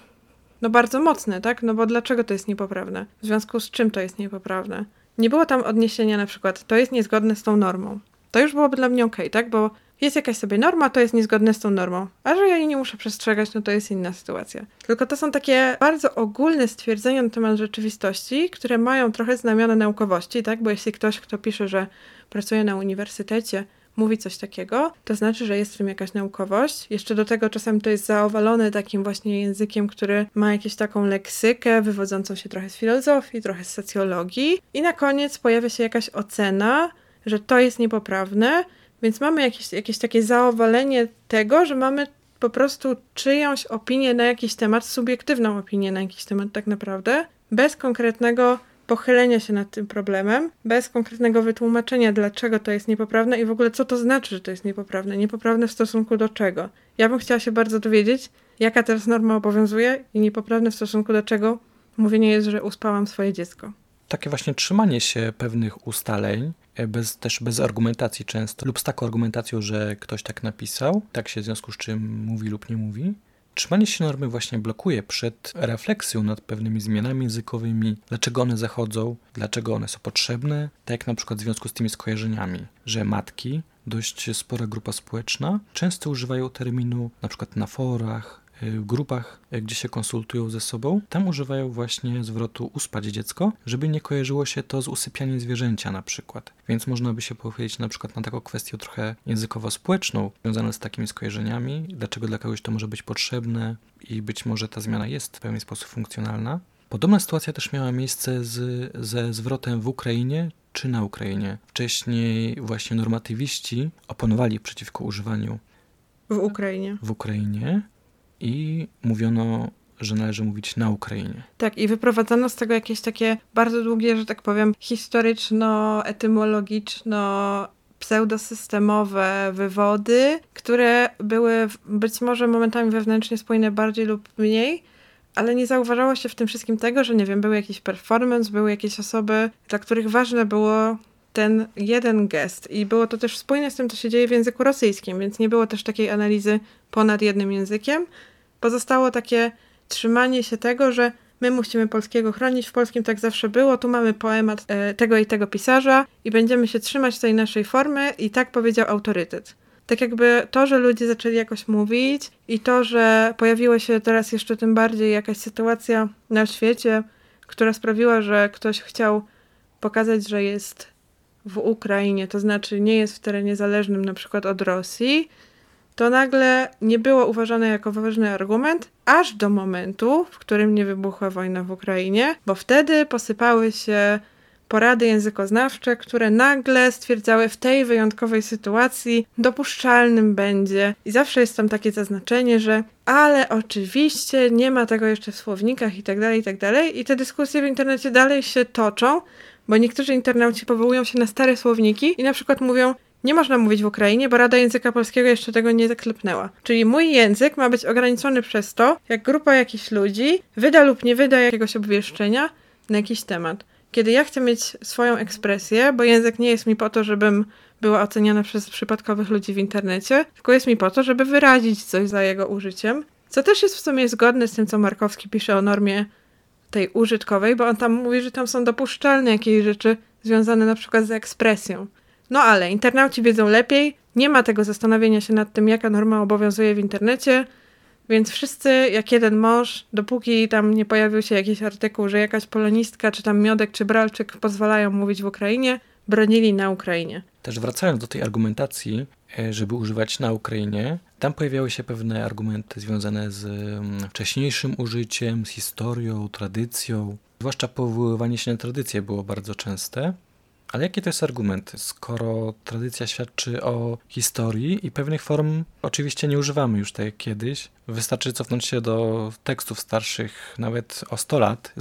no bardzo mocne, tak? No bo dlaczego to jest niepoprawne? W związku z czym to jest niepoprawne? Nie było tam odniesienia na przykład, to jest niezgodne z tą normą. To już byłoby dla mnie okej, okay, tak? Bo jest jakaś sobie norma, to jest niezgodne z tą normą. A że ja jej nie muszę przestrzegać, no to jest inna sytuacja. Tylko to są takie bardzo ogólne stwierdzenia na temat rzeczywistości, które mają trochę znamiona naukowości, tak? Bo jeśli ktoś, kto pisze, że pracuje na uniwersytecie, mówi coś takiego, to znaczy, że jest w tym jakaś naukowość. Jeszcze do tego czasami to jest zaowalone takim właśnie językiem, który ma jakąś taką leksykę wywodzącą się trochę z filozofii, trochę z socjologii. I na koniec pojawia się jakaś ocena, że to jest niepoprawne, więc mamy jakieś, jakieś takie zaowalenie tego, że mamy po prostu czyjąś opinię na jakiś temat, subiektywną opinię na jakiś temat tak naprawdę, bez konkretnego pochylenia się nad tym problemem, bez konkretnego wytłumaczenia, dlaczego to jest niepoprawne i w ogóle co to znaczy, że to jest niepoprawne. Niepoprawne w stosunku do czego. Ja bym chciała się bardzo dowiedzieć, jaka teraz norma obowiązuje i niepoprawne w stosunku do czego mówienie jest, że uspałam swoje dziecko. Takie właśnie trzymanie się pewnych ustaleń, bez, też bez argumentacji często, lub z taką argumentacją, że ktoś tak napisał, tak się w związku z czym mówi lub nie mówi, Trzymanie się normy właśnie blokuje przed refleksją nad pewnymi zmianami językowymi, dlaczego one zachodzą, dlaczego one są potrzebne, tak jak na przykład w związku z tymi skojarzeniami, że matki, dość spora grupa społeczna, często używają terminu na przykład na forach, w grupach, gdzie się konsultują ze sobą, tam używają właśnie zwrotu uspać dziecko, żeby nie kojarzyło się to z usypianiem zwierzęcia na przykład. Więc można by się powiedzieć na przykład na taką kwestię trochę językowo-społeczną, związaną z takimi skojarzeniami, dlaczego dla kogoś to może być potrzebne i być może ta zmiana jest w pewien sposób funkcjonalna. Podobna sytuacja też miała miejsce z, ze zwrotem w Ukrainie czy na Ukrainie. Wcześniej właśnie normatywiści oponowali przeciwko używaniu w Ukrainie. W Ukrainie i mówiono, że należy mówić na Ukrainie. Tak, i wyprowadzano z tego jakieś takie bardzo długie, że tak powiem, historyczno-etymologiczno pseudosystemowe wywody, które były być może momentami wewnętrznie spójne bardziej lub mniej, ale nie zauważało się w tym wszystkim tego, że nie wiem, był jakiś performance, były jakieś osoby, dla których ważne było ten jeden gest. I było to też spójne z tym, co się dzieje w języku rosyjskim, więc nie było też takiej analizy ponad jednym językiem, pozostało takie trzymanie się tego, że my musimy polskiego chronić, w polskim tak zawsze było, tu mamy poemat e, tego i tego pisarza i będziemy się trzymać tej naszej formy i tak powiedział autorytet. Tak jakby to, że ludzie zaczęli jakoś mówić i to, że pojawiła się teraz jeszcze tym bardziej jakaś sytuacja na świecie, która sprawiła, że ktoś chciał pokazać, że jest w Ukrainie, to znaczy nie jest w terenie zależnym na przykład od Rosji, to nagle nie było uważane jako ważny argument, aż do momentu, w którym nie wybuchła wojna w Ukrainie, bo wtedy posypały się porady językoznawcze, które nagle stwierdzały w tej wyjątkowej sytuacji dopuszczalnym będzie. I zawsze jest tam takie zaznaczenie, że ale oczywiście nie ma tego jeszcze w słownikach i tak dalej, i tak dalej. I te dyskusje w internecie dalej się toczą, bo niektórzy internauci powołują się na stare słowniki i na przykład mówią, nie można mówić w Ukrainie, bo Rada Języka Polskiego jeszcze tego nie zaklepnęła. Czyli mój język ma być ograniczony przez to, jak grupa jakichś ludzi wyda lub nie wyda jakiegoś obwieszczenia na jakiś temat. Kiedy ja chcę mieć swoją ekspresję, bo język nie jest mi po to, żebym była oceniana przez przypadkowych ludzi w internecie, tylko jest mi po to, żeby wyrazić coś za jego użyciem. Co też jest w sumie zgodne z tym, co Markowski pisze o normie tej użytkowej, bo on tam mówi, że tam są dopuszczalne jakieś rzeczy związane na przykład z ekspresją. No ale internauci wiedzą lepiej, nie ma tego zastanowienia się nad tym, jaka norma obowiązuje w internecie, więc wszyscy, jak jeden mąż, dopóki tam nie pojawił się jakiś artykuł, że jakaś polonistka, czy tam Miodek, czy Bralczyk pozwalają mówić w Ukrainie, bronili na Ukrainie. Też wracając do tej argumentacji, żeby używać na Ukrainie, tam pojawiały się pewne argumenty związane z mm, wcześniejszym użyciem, z historią, tradycją. Zwłaszcza powoływanie się na tradycję było bardzo częste. Ale jakie to jest argument, skoro tradycja świadczy o historii i pewnych form oczywiście nie używamy już tak jak kiedyś. Wystarczy cofnąć się do tekstów starszych nawet o 100 lat,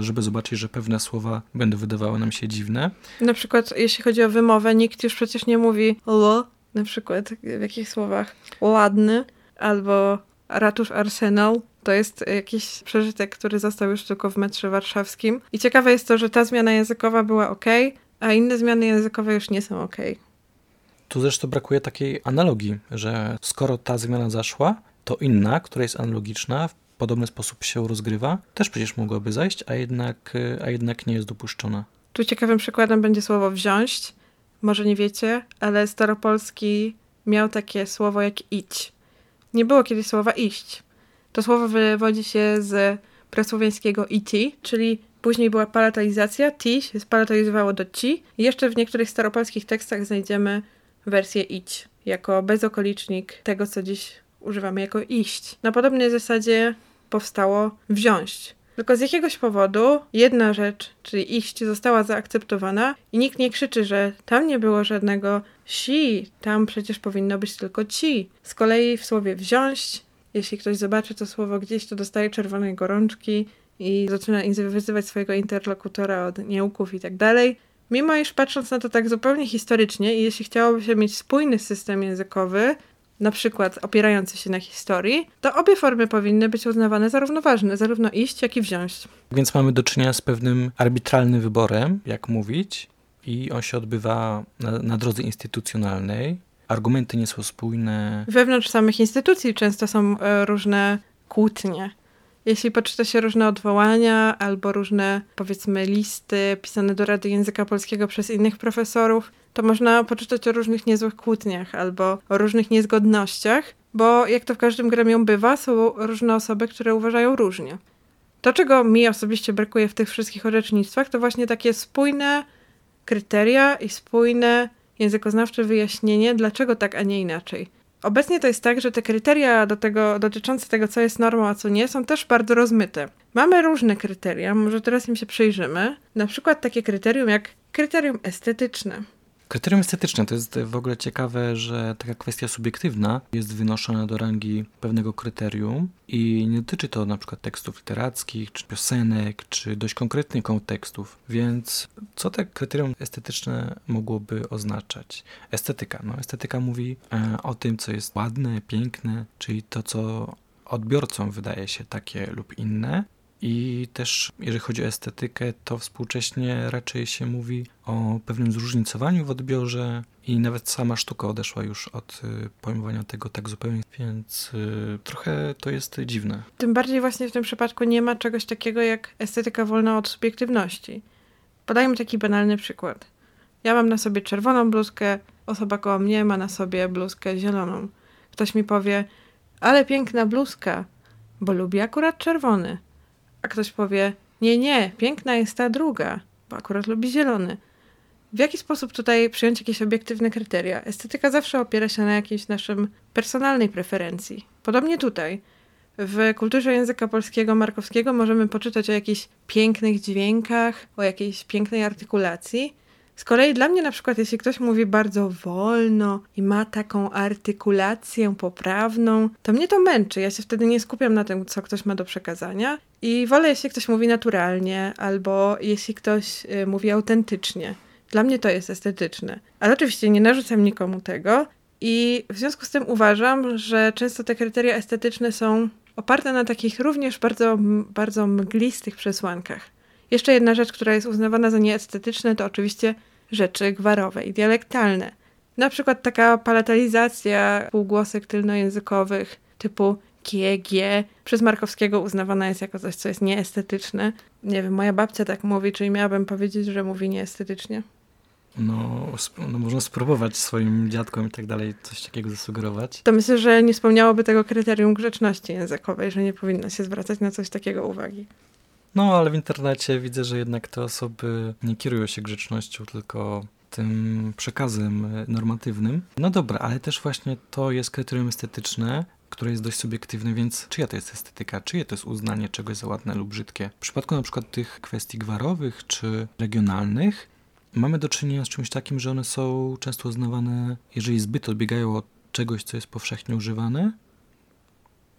żeby zobaczyć, że pewne słowa będą wydawały nam się dziwne. Na przykład jeśli chodzi o wymowę, nikt już przecież nie mówi lo, na przykład w jakich słowach ładny albo ratusz arsenal. To jest jakiś przeżytek, który został już tylko w metrze warszawskim. I ciekawe jest to, że ta zmiana językowa była ok, a inne zmiany językowe już nie są ok. Tu zresztą brakuje takiej analogii, że skoro ta zmiana zaszła, to inna, która jest analogiczna, w podobny sposób się rozgrywa, też przecież mogłaby zajść, a jednak, a jednak nie jest dopuszczona. Tu ciekawym przykładem będzie słowo wziąć. Może nie wiecie, ale staropolski miał takie słowo jak idź. Nie było kiedyś słowa iść. To słowo wywodzi się z prasłowiańskiego iti, czyli Później była palatalizacja, ti się spalatalizowało do ci. Jeszcze w niektórych staropolskich tekstach znajdziemy wersję idź, jako bezokolicznik tego, co dziś używamy jako iść. Na podobnej zasadzie powstało wziąć. Tylko z jakiegoś powodu jedna rzecz, czyli iść, została zaakceptowana i nikt nie krzyczy, że tam nie było żadnego si, tam przecież powinno być tylko ci. Z kolei w słowie wziąć, jeśli ktoś zobaczy to słowo gdzieś, to dostaje czerwonej gorączki i zaczyna wyzywać swojego interlokutora od nieuków i tak dalej. Mimo iż patrząc na to tak zupełnie historycznie i jeśli chciałoby się mieć spójny system językowy, na przykład opierający się na historii, to obie formy powinny być uznawane za równoważne, zarówno iść, jak i wziąć. Więc mamy do czynienia z pewnym arbitralnym wyborem, jak mówić, i on się odbywa na, na drodze instytucjonalnej. Argumenty nie są spójne. Wewnątrz samych instytucji często są e, różne kłótnie. Jeśli poczyta się różne odwołania albo różne, powiedzmy, listy pisane do Rady Języka Polskiego przez innych profesorów, to można poczytać o różnych niezłych kłótniach albo o różnych niezgodnościach, bo jak to w każdym gremium bywa, są różne osoby, które uważają różnie. To, czego mi osobiście brakuje w tych wszystkich orzecznictwach, to właśnie takie spójne kryteria i spójne językoznawcze wyjaśnienie, dlaczego tak, a nie inaczej. Obecnie to jest tak, że te kryteria do tego, dotyczące tego, co jest normą, a co nie, są też bardzo rozmyte. Mamy różne kryteria, może teraz im się przyjrzymy. Na przykład takie kryterium jak kryterium estetyczne. Kryterium estetyczne to jest w ogóle ciekawe, że taka kwestia subiektywna jest wynoszona do rangi pewnego kryterium i nie dotyczy to na przykład tekstów literackich, czy piosenek, czy dość konkretnych kontekstów. Więc co te kryterium estetyczne mogłoby oznaczać? Estetyka. No, estetyka mówi e, o tym, co jest ładne, piękne, czyli to, co odbiorcom wydaje się takie lub inne, i też, jeżeli chodzi o estetykę, to współcześnie raczej się mówi o pewnym zróżnicowaniu w odbiorze i nawet sama sztuka odeszła już od y, pojmowania tego tak zupełnie, więc y, trochę to jest dziwne. Tym bardziej właśnie w tym przypadku nie ma czegoś takiego jak estetyka wolna od subiektywności. Podajmy taki banalny przykład. Ja mam na sobie czerwoną bluzkę, osoba koło mnie ma na sobie bluzkę zieloną. Ktoś mi powie, ale piękna bluzka, bo lubi akurat czerwony a ktoś powie: Nie, nie, piękna jest ta druga, bo akurat lubi zielony. W jaki sposób tutaj przyjąć jakieś obiektywne kryteria? Estetyka zawsze opiera się na jakiejś naszym personalnej preferencji. Podobnie tutaj. W kulturze języka polskiego markowskiego możemy poczytać o jakichś pięknych dźwiękach, o jakiejś pięknej artykulacji, z kolei dla mnie na przykład, jeśli ktoś mówi bardzo wolno i ma taką artykulację poprawną, to mnie to męczy. Ja się wtedy nie skupiam na tym, co ktoś ma do przekazania i wolę, jeśli ktoś mówi naturalnie albo jeśli ktoś y, mówi autentycznie. Dla mnie to jest estetyczne. Ale oczywiście nie narzucam nikomu tego i w związku z tym uważam, że często te kryteria estetyczne są oparte na takich również bardzo, bardzo mglistych przesłankach. Jeszcze jedna rzecz, która jest uznawana za nieestetyczne, to oczywiście rzeczy gwarowe i dialektalne. Na przykład taka palatalizacja półgłosek tylnojęzykowych typu GG przez Markowskiego uznawana jest jako coś, co jest nieestetyczne. Nie wiem, moja babcia tak mówi, czyli miałabym powiedzieć, że mówi nieestetycznie. No, no można spróbować swoim dziadkom i tak dalej coś takiego zasugerować. To myślę, że nie spełniałoby tego kryterium grzeczności językowej, że nie powinno się zwracać na coś takiego uwagi. No, ale w internecie widzę, że jednak te osoby nie kierują się grzecznością, tylko tym przekazem normatywnym. No dobra, ale też właśnie to jest kryterium estetyczne, które jest dość subiektywne, więc czyja to jest estetyka, czyje to jest uznanie czegoś za ładne lub brzydkie. W przypadku na przykład tych kwestii gwarowych czy regionalnych mamy do czynienia z czymś takim, że one są często uznawane, jeżeli zbyt odbiegają od czegoś, co jest powszechnie używane,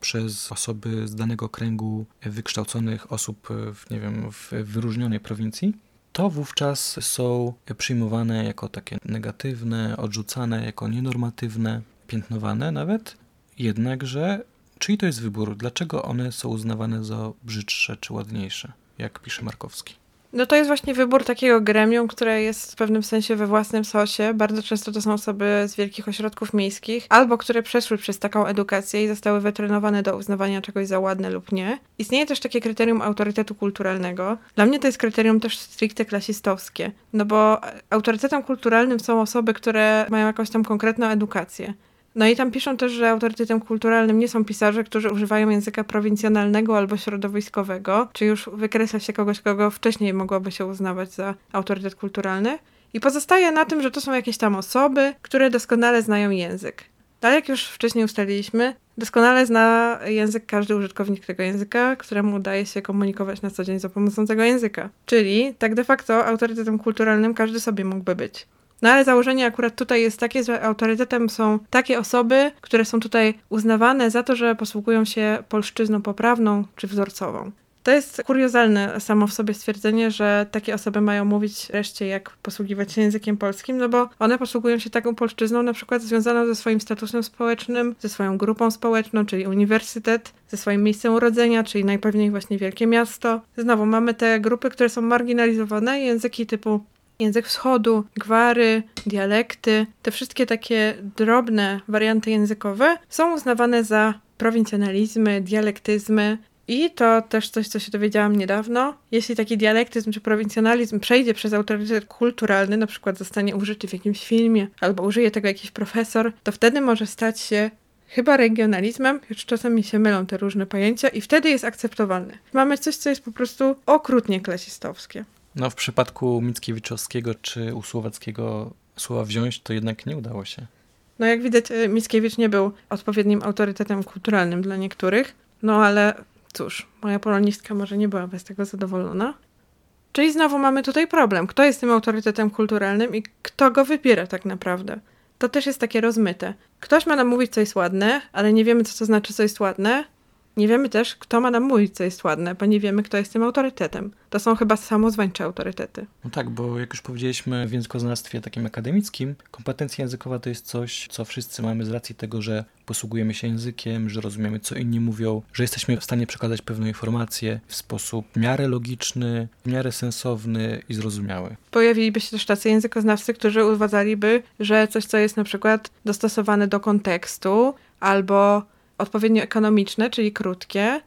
przez osoby z danego kręgu wykształconych osób w, nie wiem, w wyróżnionej prowincji, to wówczas są przyjmowane jako takie negatywne, odrzucane jako nienormatywne, piętnowane nawet. Jednakże, czyj to jest wybór? Dlaczego one są uznawane za brzydsze czy ładniejsze, jak pisze Markowski? No to jest właśnie wybór takiego gremium, które jest w pewnym sensie we własnym sosie. Bardzo często to są osoby z wielkich ośrodków miejskich, albo które przeszły przez taką edukację i zostały wytrenowane do uznawania czegoś za ładne lub nie. Istnieje też takie kryterium autorytetu kulturalnego. Dla mnie to jest kryterium też stricte klasistowskie, no bo autorytetem kulturalnym są osoby, które mają jakąś tam konkretną edukację. No i tam piszą też, że autorytetem kulturalnym nie są pisarze, którzy używają języka prowincjonalnego albo środowiskowego, czy już wykreśla się kogoś, kogo wcześniej mogłoby się uznawać za autorytet kulturalny. I pozostaje na tym, że to są jakieś tam osoby, które doskonale znają język. Ale jak już wcześniej ustaliliśmy, doskonale zna język każdy użytkownik tego języka, któremu udaje się komunikować na co dzień za pomocą tego języka. Czyli tak de facto autorytetem kulturalnym każdy sobie mógłby być. No ale założenie akurat tutaj jest takie, że autorytetem są takie osoby, które są tutaj uznawane za to, że posługują się polszczyzną poprawną czy wzorcową. To jest kuriozalne samo w sobie stwierdzenie, że takie osoby mają mówić reszcie, jak posługiwać się językiem polskim, no bo one posługują się taką polszczyzną na przykład związaną ze swoim statusem społecznym, ze swoją grupą społeczną, czyli uniwersytet, ze swoim miejscem urodzenia, czyli najpewniej właśnie wielkie miasto. Znowu mamy te grupy, które są marginalizowane, języki typu język wschodu, gwary, dialekty, te wszystkie takie drobne warianty językowe są uznawane za prowincjonalizmy, dialektyzmy. I to też coś, co się dowiedziałam niedawno. Jeśli taki dialektyzm czy prowincjonalizm przejdzie przez autorytet kulturalny, na przykład zostanie użyty w jakimś filmie, albo użyje tego jakiś profesor, to wtedy może stać się chyba regionalizmem, już czasem mi się mylą te różne pojęcia, i wtedy jest akceptowalny. Mamy coś, co jest po prostu okrutnie klasistowskie. No w przypadku Mickiewiczowskiego czy Usłowackiego słowa wziąć, to jednak nie udało się. No jak widać, e, Mickiewicz nie był odpowiednim autorytetem kulturalnym dla niektórych, no ale cóż, moja polonistka może nie była bez tego zadowolona. Czyli znowu mamy tutaj problem. Kto jest tym autorytetem kulturalnym i kto go wybiera tak naprawdę? To też jest takie rozmyte. Ktoś ma nam mówić, co jest ładne, ale nie wiemy, co to znaczy, co jest ładne, nie wiemy też, kto ma nam mówić, co jest ładne, bo nie wiemy, kto jest tym autorytetem. To są chyba samozwańcze autorytety. No tak, bo jak już powiedzieliśmy w językoznawstwie takim akademickim, kompetencja językowa to jest coś, co wszyscy mamy z racji tego, że posługujemy się językiem, że rozumiemy, co inni mówią, że jesteśmy w stanie przekazać pewną informację w sposób w miarę logiczny, w miarę sensowny i zrozumiały. Pojawiliby się też tacy językoznawcy, którzy uważaliby, że coś, co jest na przykład dostosowane do kontekstu albo odpowiednio ekonomiczne, czyli krótkie,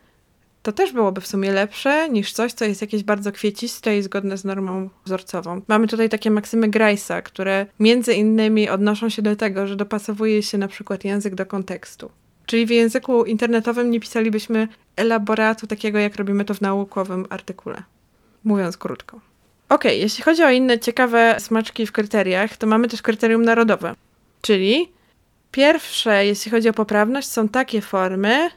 to też byłoby w sumie lepsze niż coś, co jest jakieś bardzo kwieciste i zgodne z normą wzorcową. Mamy tutaj takie maksymy Grace'a, które między innymi odnoszą się do tego, że dopasowuje się na przykład język do kontekstu. Czyli w języku internetowym nie pisalibyśmy elaboratu takiego, jak robimy to w naukowym artykule. Mówiąc krótko. Ok, jeśli chodzi o inne ciekawe smaczki w kryteriach, to mamy też kryterium narodowe. Czyli Pierwsze, jeśli chodzi o poprawność, są takie formy,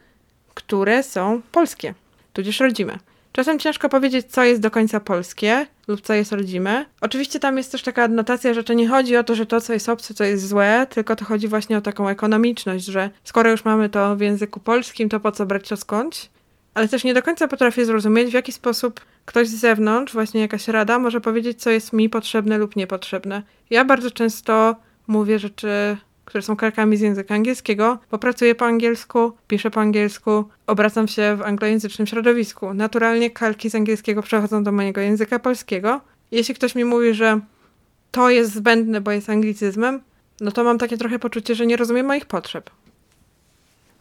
które są polskie, tudzież rodzime. Czasem ciężko powiedzieć, co jest do końca polskie lub co jest rodzime. Oczywiście tam jest też taka adnotacja, że to nie chodzi o to, że to, co jest obce, to jest złe, tylko to chodzi właśnie o taką ekonomiczność, że skoro już mamy to w języku polskim, to po co brać to skądś? Ale też nie do końca potrafię zrozumieć, w jaki sposób ktoś z zewnątrz, właśnie jakaś rada, może powiedzieć, co jest mi potrzebne lub niepotrzebne. Ja bardzo często mówię rzeczy które są kalkami z języka angielskiego, bo pracuję po angielsku, piszę po angielsku, obracam się w anglojęzycznym środowisku. Naturalnie kalki z angielskiego przechodzą do mojego języka polskiego. Jeśli ktoś mi mówi, że to jest zbędne, bo jest anglicyzmem, no to mam takie trochę poczucie, że nie rozumiem moich potrzeb.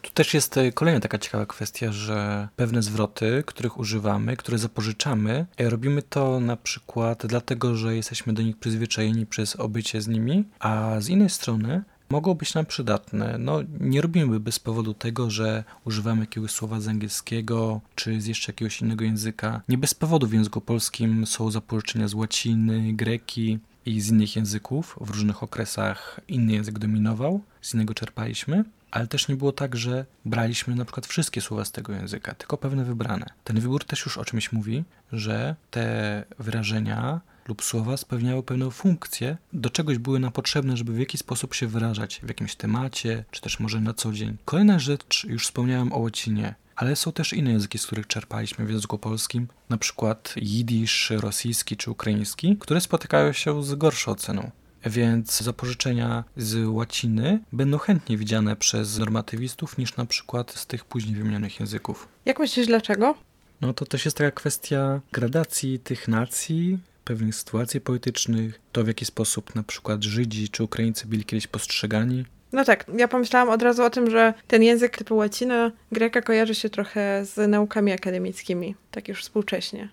Tu też jest e, kolejna taka ciekawa kwestia, że pewne zwroty, których używamy, które zapożyczamy, e, robimy to na przykład dlatego, że jesteśmy do nich przyzwyczajeni przez obycie z nimi, a z innej strony mogą być nam przydatne. No, nie robimy bez powodu tego, że używamy jakiegoś słowa z angielskiego, czy z jeszcze jakiegoś innego języka. Nie bez powodu w języku polskim są zapożyczenia z łaciny, greki i z innych języków. W różnych okresach inny język dominował, z innego czerpaliśmy ale też nie było tak, że braliśmy na przykład wszystkie słowa z tego języka, tylko pewne wybrane. Ten wybór też już o czymś mówi, że te wyrażenia lub słowa spełniały pewną funkcję, do czegoś były nam potrzebne, żeby w jakiś sposób się wyrażać w jakimś temacie, czy też może na co dzień. Kolejna rzecz, już wspomniałem o łacinie, ale są też inne języki, z których czerpaliśmy w języku polskim, na przykład jidysz, rosyjski czy ukraiński, które spotykają się z gorszą oceną. Więc zapożyczenia z łaciny będą chętnie widziane przez normatywistów niż na przykład z tych później wymienionych języków. Jak myślisz, dlaczego? No to też jest taka kwestia gradacji tych nacji, pewnych sytuacji politycznych, to w jaki sposób na przykład Żydzi czy Ukraińcy byli kiedyś postrzegani. No tak, ja pomyślałam od razu o tym, że ten język typu łacina, greka kojarzy się trochę z naukami akademickimi, tak już współcześnie.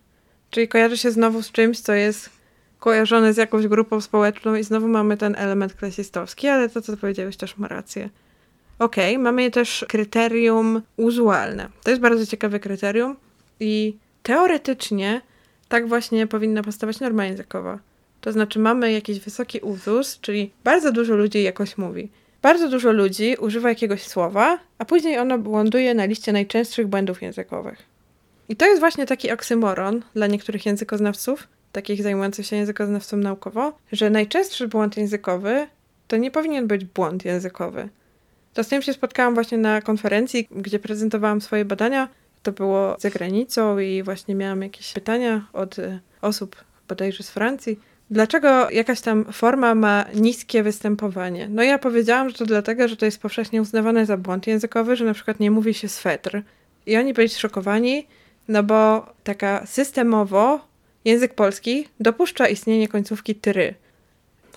Czyli kojarzy się znowu z czymś, co jest kojarzone z jakąś grupą społeczną i znowu mamy ten element klasistowski, ale to, co powiedziałeś, też ma rację. Okej, okay, mamy też kryterium uzualne. To jest bardzo ciekawe kryterium i teoretycznie tak właśnie powinna powstawać norma językowa. To znaczy mamy jakiś wysoki uzus, czyli bardzo dużo ludzi jakoś mówi. Bardzo dużo ludzi używa jakiegoś słowa, a później ono ląduje na liście najczęstszych błędów językowych. I to jest właśnie taki oksymoron dla niektórych językoznawców, takich zajmujących się językoznawstwem naukowo, że najczęstszy błąd językowy to nie powinien być błąd językowy. To z tym się spotkałam właśnie na konferencji, gdzie prezentowałam swoje badania. To było za granicą i właśnie miałam jakieś pytania od e, osób bodajże z Francji. Dlaczego jakaś tam forma ma niskie występowanie? No ja powiedziałam, że to dlatego, że to jest powszechnie uznawane za błąd językowy, że na przykład nie mówi się swetr. I oni byli zszokowani, no bo taka systemowo Język polski dopuszcza istnienie końcówki try,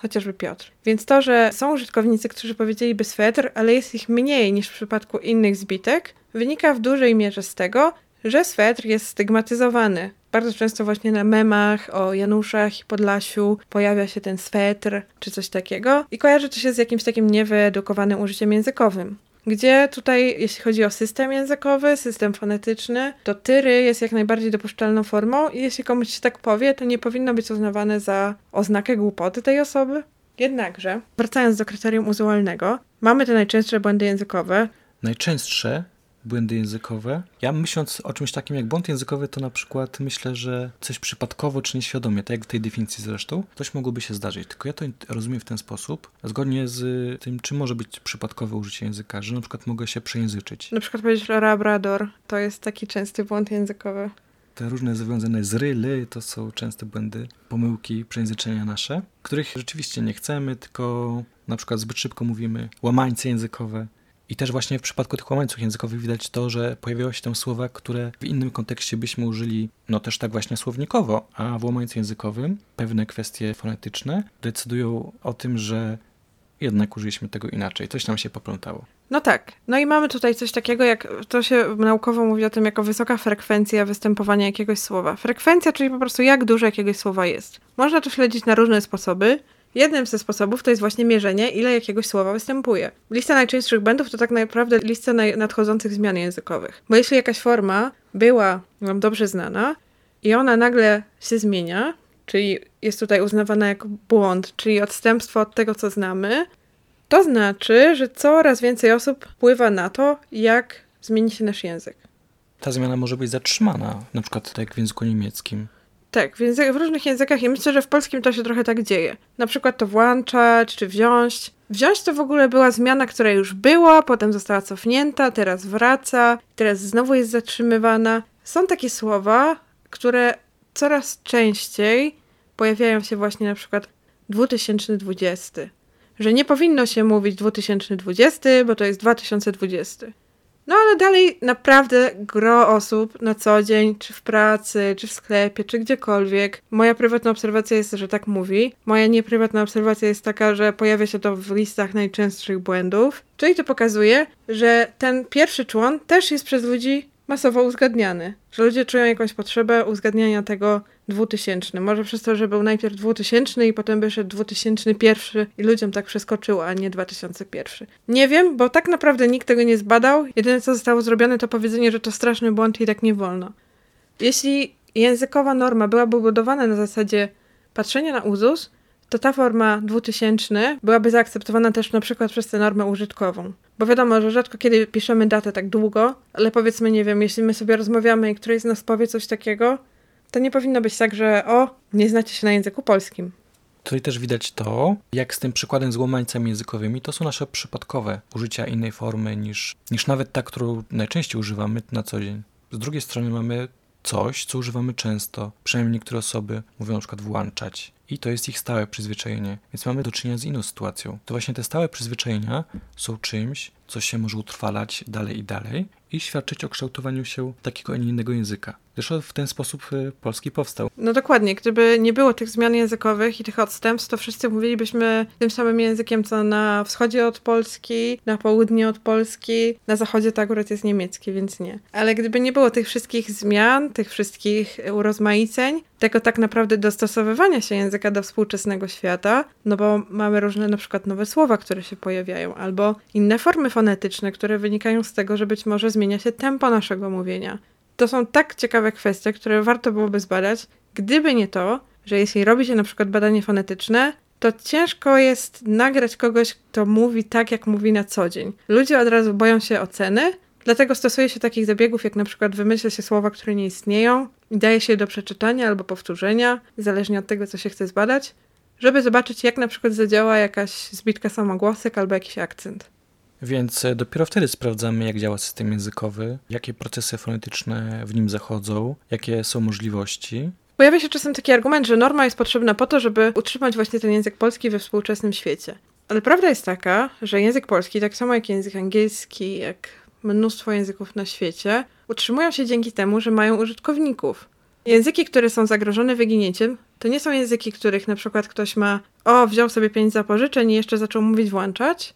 chociażby Piotr. Więc to, że są użytkownicy, którzy powiedzieliby swetr, ale jest ich mniej niż w przypadku innych zbitek, wynika w dużej mierze z tego, że swetr jest stygmatyzowany. Bardzo często właśnie na memach o Januszach i Podlasiu pojawia się ten swetr czy coś takiego i kojarzy to się z jakimś takim niewyedukowanym użyciem językowym gdzie tutaj, jeśli chodzi o system językowy, system fonetyczny, to tyry jest jak najbardziej dopuszczalną formą i jeśli komuś się tak powie, to nie powinno być uznawane za oznakę głupoty tej osoby. Jednakże, wracając do kryterium uzualnego, mamy te najczęstsze błędy językowe. Najczęstsze błędy językowe. Ja myśląc o czymś takim jak błąd językowy, to na przykład myślę, że coś przypadkowo czy nieświadomie, tak jak w tej definicji zresztą, coś mogłoby się zdarzyć. Tylko ja to rozumiem w ten sposób, zgodnie z tym, czym może być przypadkowe użycie języka, że na przykład mogę się przejęzyczyć. Na przykład powiedzieć labrador, to jest taki częsty błąd językowy. Te różne związane z ry, ly, to są częste błędy, pomyłki, przejęzyczenia nasze, których rzeczywiście nie chcemy, tylko na przykład zbyt szybko mówimy, łamańce językowe, i też właśnie w przypadku tych łamańców językowych widać to, że pojawiały się tam słowa, które w innym kontekście byśmy użyli, no też tak właśnie słownikowo, a w łamańcu językowym pewne kwestie fonetyczne decydują o tym, że jednak użyliśmy tego inaczej, coś nam się poplątało. No tak. No i mamy tutaj coś takiego, jak to się naukowo mówi o tym jako wysoka frekwencja występowania jakiegoś słowa. Frekwencja, czyli po prostu jak dużo jakiegoś słowa jest. Można to śledzić na różne sposoby. Jednym ze sposobów to jest właśnie mierzenie, ile jakiegoś słowa występuje. Lista najczęstszych błędów to tak naprawdę lista nadchodzących zmian językowych. Bo jeśli jakaś forma była nam dobrze znana i ona nagle się zmienia, czyli jest tutaj uznawana jako błąd, czyli odstępstwo od tego, co znamy, to znaczy, że coraz więcej osób wpływa na to, jak zmieni się nasz język. Ta zmiana może być zatrzymana, na przykład tak jak w języku niemieckim. Tak, w, język, w różnych językach i myślę, że w polskim to się trochę tak dzieje. Na przykład to włączać czy wziąć. Wziąć to w ogóle była zmiana, która już była, potem została cofnięta, teraz wraca, teraz znowu jest zatrzymywana. Są takie słowa, które coraz częściej pojawiają się właśnie na przykład 2020. Że nie powinno się mówić 2020, bo to jest 2020. No ale dalej naprawdę gro osób na co dzień, czy w pracy, czy w sklepie, czy gdziekolwiek. Moja prywatna obserwacja jest, że tak mówi. Moja nieprywatna obserwacja jest taka, że pojawia się to w listach najczęstszych błędów. Czyli to pokazuje, że ten pierwszy człon też jest przez ludzi masowo uzgadniany. Że ludzie czują jakąś potrzebę uzgadniania tego 2000. Może przez to, że był najpierw 2000 i potem wyszedł 2001 i ludziom tak przeskoczyło, a nie 2001. Nie wiem, bo tak naprawdę nikt tego nie zbadał. Jedyne co zostało zrobione to powiedzenie, że to straszny błąd i tak nie wolno. Jeśli językowa norma byłaby budowana na zasadzie patrzenia na uzus, to ta forma 2000 byłaby zaakceptowana też na przykład przez tę normę użytkową. Bo wiadomo, że rzadko kiedy piszemy datę tak długo, ale powiedzmy, nie wiem, jeśli my sobie rozmawiamy i któryś z nas powie coś takiego, to nie powinno być tak, że o, nie znacie się na języku polskim. Tutaj też widać to, jak z tym przykładem z łomańcami językowymi, to są nasze przypadkowe użycia innej formy niż, niż nawet ta, którą najczęściej używamy na co dzień. Z drugiej strony mamy coś, co używamy często. Przynajmniej niektóre osoby mówią na przykład włączać. I to jest ich stałe przyzwyczajenie. Więc mamy do czynienia z inną sytuacją. To właśnie te stałe przyzwyczajenia są czymś, co się może utrwalać dalej i dalej i świadczyć o kształtowaniu się takiego, a nie innego języka. Zresztą w ten sposób y, polski powstał. No dokładnie. Gdyby nie było tych zmian językowych i tych odstępstw, to wszyscy mówilibyśmy tym samym językiem, co na wschodzie od Polski, na południe od Polski, na zachodzie to akurat jest niemiecki, więc nie. Ale gdyby nie było tych wszystkich zmian, tych wszystkich urozmaiceń, tego tak naprawdę dostosowywania się języka do współczesnego świata, no bo mamy różne na przykład nowe słowa, które się pojawiają, albo inne formy fonetyczne, które wynikają z tego, że być może zmienia się tempo naszego mówienia. To są tak ciekawe kwestie, które warto byłoby zbadać, gdyby nie to, że jeśli robi się na przykład badanie fonetyczne, to ciężko jest nagrać kogoś, kto mówi tak, jak mówi na co dzień. Ludzie od razu boją się oceny, dlatego stosuje się takich zabiegów, jak na przykład wymyśla się słowa, które nie istnieją i daje się je do przeczytania albo powtórzenia, zależnie od tego, co się chce zbadać, żeby zobaczyć, jak na przykład zadziała jakaś zbitka samogłosek albo jakiś akcent. Więc e, dopiero wtedy sprawdzamy, jak działa system językowy, jakie procesy fonetyczne w nim zachodzą, jakie są możliwości. Pojawia się czasem taki argument, że norma jest potrzebna po to, żeby utrzymać właśnie ten język polski we współczesnym świecie. Ale prawda jest taka, że język polski, tak samo jak język angielski, jak mnóstwo języków na świecie, utrzymują się dzięki temu, że mają użytkowników. Języki, które są zagrożone wyginięciem, to nie są języki, których na przykład ktoś ma, o, wziął sobie pięć zapożyczeń i jeszcze zaczął mówić włączać,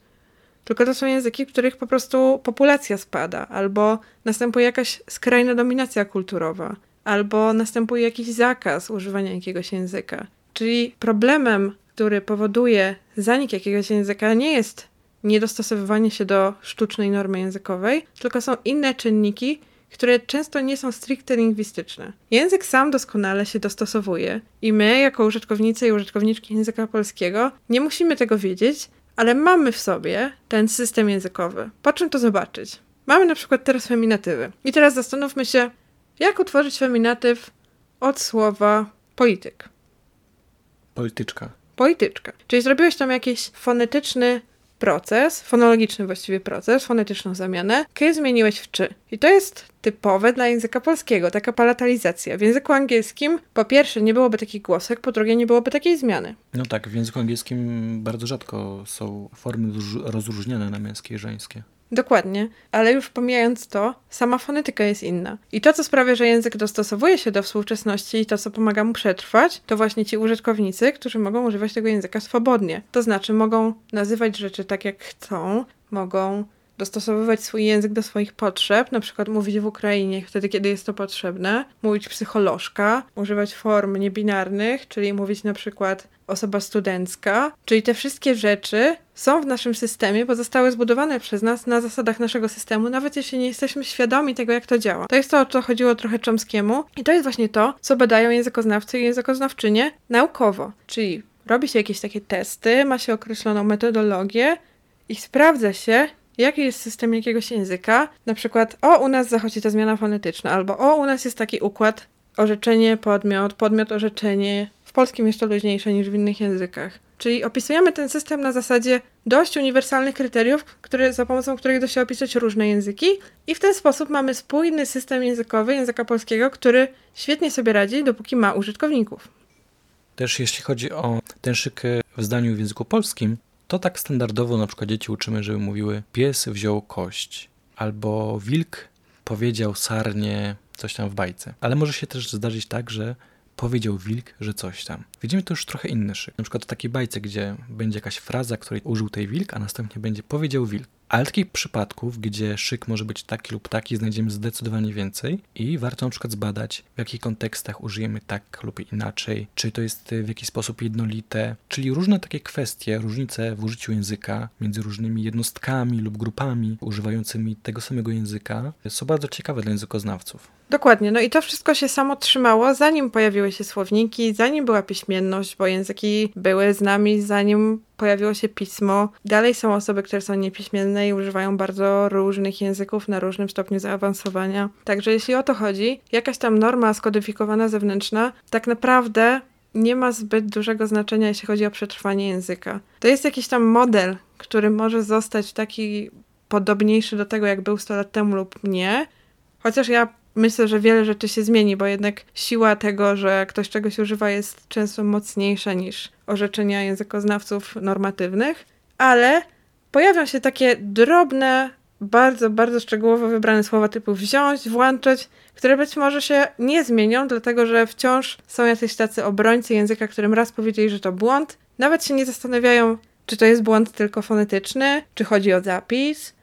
tylko to są języki, w których po prostu populacja spada, albo następuje jakaś skrajna dominacja kulturowa, albo następuje jakiś zakaz używania jakiegoś języka. Czyli problemem, który powoduje zanik jakiegoś języka, nie jest niedostosowywanie się do sztucznej normy językowej, tylko są inne czynniki, które często nie są stricte lingwistyczne. Język sam doskonale się dostosowuje i my, jako użytkownicy i użytkowniczki języka polskiego, nie musimy tego wiedzieć, ale mamy w sobie ten system językowy. Po czym to zobaczyć? Mamy na przykład teraz feminatywy. I teraz zastanówmy się, jak utworzyć feminatyw od słowa polityk. Polityczka. Polityczka. Czyli zrobiłeś tam jakiś fonetyczny proces, fonologiczny właściwie proces, fonetyczną zamianę, kiedy zmieniłeś w czy. I to jest typowe dla języka polskiego, taka palatalizacja. W języku angielskim po pierwsze nie byłoby takich głosek, po drugie nie byłoby takiej zmiany. No tak, w języku angielskim bardzo rzadko są formy rozróżnione na męskie i żeńskie. Dokładnie, ale już pomijając to, sama fonetyka jest inna. I to, co sprawia, że język dostosowuje się do współczesności i to, co pomaga mu przetrwać, to właśnie ci użytkownicy, którzy mogą używać tego języka swobodnie. To znaczy, mogą nazywać rzeczy tak, jak chcą, mogą dostosowywać swój język do swoich potrzeb, na przykład mówić w Ukrainie wtedy, kiedy jest to potrzebne, mówić psycholożka, używać form niebinarnych, czyli mówić na przykład osoba studencka, czyli te wszystkie rzeczy są w naszym systemie, bo zostały zbudowane przez nas na zasadach naszego systemu, nawet jeśli nie jesteśmy świadomi tego, jak to działa. To jest to, o co chodziło trochę Chomskiemu i to jest właśnie to, co badają językoznawcy i językoznawczynie naukowo, czyli robi się jakieś takie testy, ma się określoną metodologię i sprawdza się, jaki jest system jakiegoś języka. Na przykład, o, u nas zachodzi ta zmiana fonetyczna, albo o, u nas jest taki układ orzeczenie, podmiot, podmiot, orzeczenie. Polskim jest to luźniejsze niż w innych językach. Czyli opisujemy ten system na zasadzie dość uniwersalnych kryteriów, które, za pomocą których da się opisać różne języki, i w ten sposób mamy spójny system językowy języka polskiego, który świetnie sobie radzi, dopóki ma użytkowników. Też jeśli chodzi o ten szyk w zdaniu w języku polskim, to tak standardowo na przykład dzieci uczymy, żeby mówiły pies wziął kość. albo wilk powiedział sarnie coś tam w bajce. Ale może się też zdarzyć tak, że powiedział wilk, że coś tam. Widzimy tu już trochę inny szyk. Na przykład w takiej bajce, gdzie będzie jakaś fraza, której użył tej wilk, a następnie będzie powiedział wilk. Ale takich przypadków, gdzie szyk może być taki lub taki, znajdziemy zdecydowanie więcej i warto na przykład zbadać, w jakich kontekstach użyjemy tak lub inaczej, czy to jest w jakiś sposób jednolite, czyli różne takie kwestie, różnice w użyciu języka między różnymi jednostkami lub grupami używającymi tego samego języka są bardzo ciekawe dla językoznawców. Dokładnie, no i to wszystko się samo trzymało, zanim pojawiły się słowniki, zanim była piśmienność, bo języki były z nami, zanim pojawiło się pismo. Dalej są osoby, które są niepiśmienne i używają bardzo różnych języków na różnym stopniu zaawansowania. Także jeśli o to chodzi, jakaś tam norma skodyfikowana zewnętrzna tak naprawdę nie ma zbyt dużego znaczenia, jeśli chodzi o przetrwanie języka. To jest jakiś tam model, który może zostać taki podobniejszy do tego, jak był 100 lat temu lub nie. Chociaż ja myślę, że wiele rzeczy się zmieni, bo jednak siła tego, że ktoś czegoś używa, jest często mocniejsza niż orzeczenia językoznawców normatywnych, ale pojawią się takie drobne, bardzo, bardzo szczegółowo wybrane słowa typu wziąć, włączyć, które być może się nie zmienią, dlatego że wciąż są jacyś tacy obrońcy języka, którym raz powiedzieli, że to błąd. Nawet się nie zastanawiają, czy to jest błąd tylko fonetyczny, czy chodzi o zapis,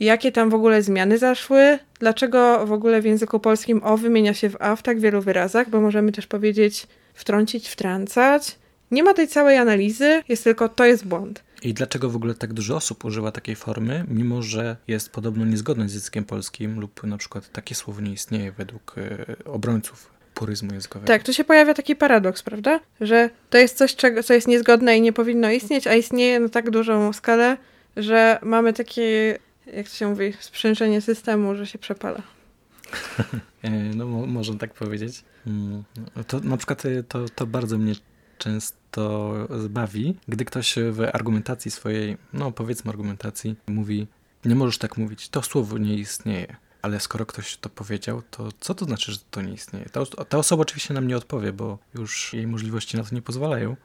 jakie tam w ogóle zmiany zaszły, dlaczego w ogóle w języku polskim o wymienia się w a w tak wielu wyrazach, bo możemy też powiedzieć wtrącić, wtrącać. Nie ma tej całej analizy, jest tylko to jest błąd. I dlaczego w ogóle tak dużo osób używa takiej formy, mimo że jest podobno niezgodne z językiem polskim lub na przykład takie słowo nie istnieje według y, obrońców puryzmu językowego. Tak, tu się pojawia taki paradoks, prawda? Że to jest coś, czego, co jest niezgodne i nie powinno istnieć, a istnieje na tak dużą skalę, że mamy takie jak to się mówi, sprzężenie systemu, że się przepala. <laughs> E, no, można tak powiedzieć. Mm, to na przykład e, to, to bardzo mnie często zbawi, gdy ktoś w argumentacji swojej, no powiedzmy argumentacji, mówi, nie możesz tak mówić, to słowo nie istnieje. Ale skoro ktoś to powiedział, to co to znaczy, że to nie istnieje? Ta, ta osoba oczywiście nam nie odpowie, bo już jej możliwości na to nie pozwalają.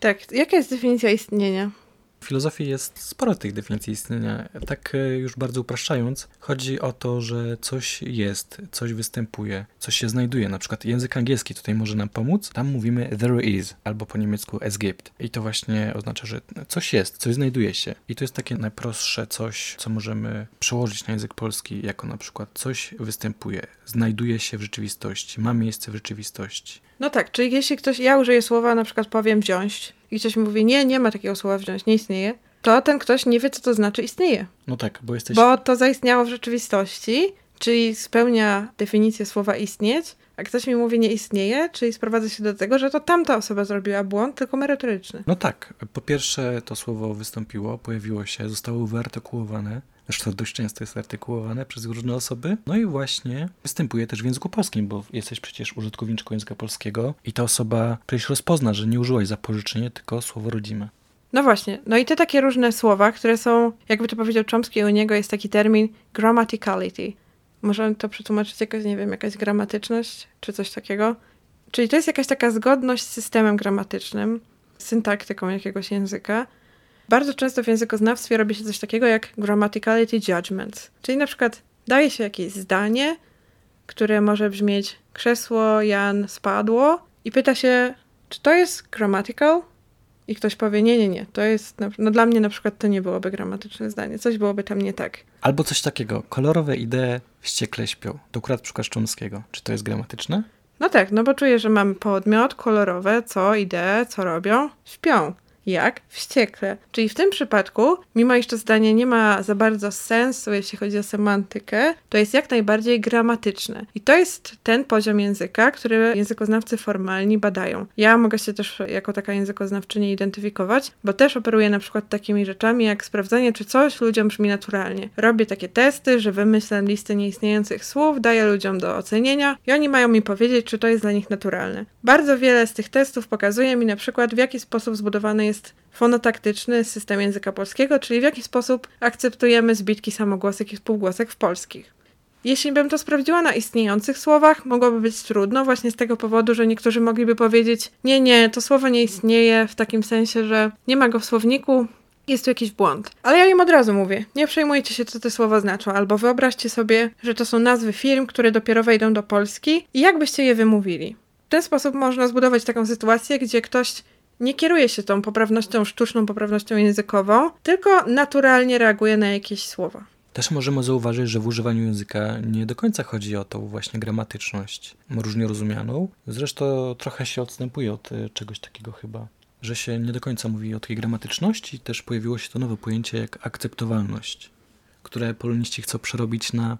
Tak, jaka jest definicja istnienia? W filozofii jest sporo tych definicji istnienia. Tak e, już bardzo upraszczając, chodzi o to, że coś jest, coś występuje, coś się znajduje. Na przykład język angielski tutaj może nam pomóc. Tam mówimy there is, albo po niemiecku es gibt. I to właśnie oznacza, że coś jest, coś znajduje się. I to jest takie najprostsze coś, co możemy przełożyć na język polski, jako na przykład coś występuje, znajduje się w rzeczywistości, ma miejsce w rzeczywistości. No tak, czyli jeśli ktoś, ja użyję słowa, na przykład powiem wziąć i ktoś mówi, nie, nie ma takiego słowa wziąć, nie istnieje, to ten ktoś nie wie, co to znaczy istnieje. No tak, bo jesteś... Bo to zaistniało w rzeczywistości, czyli spełnia definicję słowa istnieć, a ktoś mi mówi nie istnieje, czyli sprowadza się do tego, że to tamta osoba zrobiła błąd, tylko merytoryczny. No tak. Po pierwsze to słowo wystąpiło, pojawiło się, zostało wyartykułowane, Zresztą dość często jest artykułowane przez różne osoby. No i właśnie występuje też w języku polskim, bo jesteś przecież użytkowniczką języka polskiego i ta osoba przecież rozpozna, że nie użyłaś za pożyczenie, tylko słowo rodzime. No właśnie. No i te takie różne słowa, które są, jakby to powiedział Chomsky, u niego jest taki termin grammaticality. Możemy to przetłumaczyć jakoś, nie wiem, jakaś gramatyczność, czy coś takiego. Czyli to jest jakaś taka zgodność z systemem gramatycznym, syntaktyką jakiegoś języka, bardzo często w językoznawstwie robi się coś takiego jak grammaticality judgments. Czyli na przykład daje się jakieś zdanie, które może brzmieć krzesło Jan spadło i pyta się, czy to jest grammatical? I ktoś powie, nie, nie, nie, to jest, no dla mnie na przykład to nie byłoby gramatyczne zdanie, coś byłoby tam nie tak. Albo coś takiego, kolorowe idee wściekle śpią, to akurat przykład Szcząskiego. Czy to jest gramatyczne? No tak, no bo czuję, że mam podmiot kolorowe, co idee, co robią, śpią jak wściekle. Czyli w tym przypadku, mimo iż to zdanie nie ma za bardzo sensu, jeśli chodzi o semantykę, to jest jak najbardziej gramatyczne. I to jest ten poziom języka, który językoznawcy formalni badają. Ja mogę się też jako taka językoznawczyni identyfikować, bo też operuję na przykład takimi rzeczami jak sprawdzanie, czy coś ludziom brzmi naturalnie. Robię takie testy, że wymyślam listę nieistniejących słów, daję ludziom do ocenienia i oni mają mi powiedzieć, czy to jest dla nich naturalne. Bardzo wiele z tych testów pokazuje mi na przykład, w jaki sposób zbudowany jest jest fonotaktyczny system języka polskiego, czyli w jaki sposób akceptujemy zbitki samogłosek i spółgłosek w polskich. Jeśli bym to sprawdziła na istniejących słowach, mogłoby być trudno, właśnie z tego powodu, że niektórzy mogliby powiedzieć: Nie, nie, to słowo nie istnieje w takim sensie, że nie ma go w słowniku. jest tu jakiś błąd. Ale ja im od razu mówię, nie przejmujcie się, co te słowa znaczą, albo wyobraźcie sobie, że to są nazwy firm, które dopiero wejdą do Polski i jak byście je wymówili. W ten sposób można zbudować taką sytuację, gdzie ktoś nie kieruje się tą poprawnością, sztuczną poprawnością językową, tylko naturalnie reaguje na jakieś słowa. Też możemy zauważyć, że w używaniu języka nie do końca chodzi o tą właśnie gramatyczność różnie rozumianą. Zresztą trochę się odstępuje od e, czegoś takiego chyba, że się nie do końca mówi o tej gramatyczności. Też pojawiło się to nowe pojęcie jak akceptowalność, które poloniści chcą przerobić na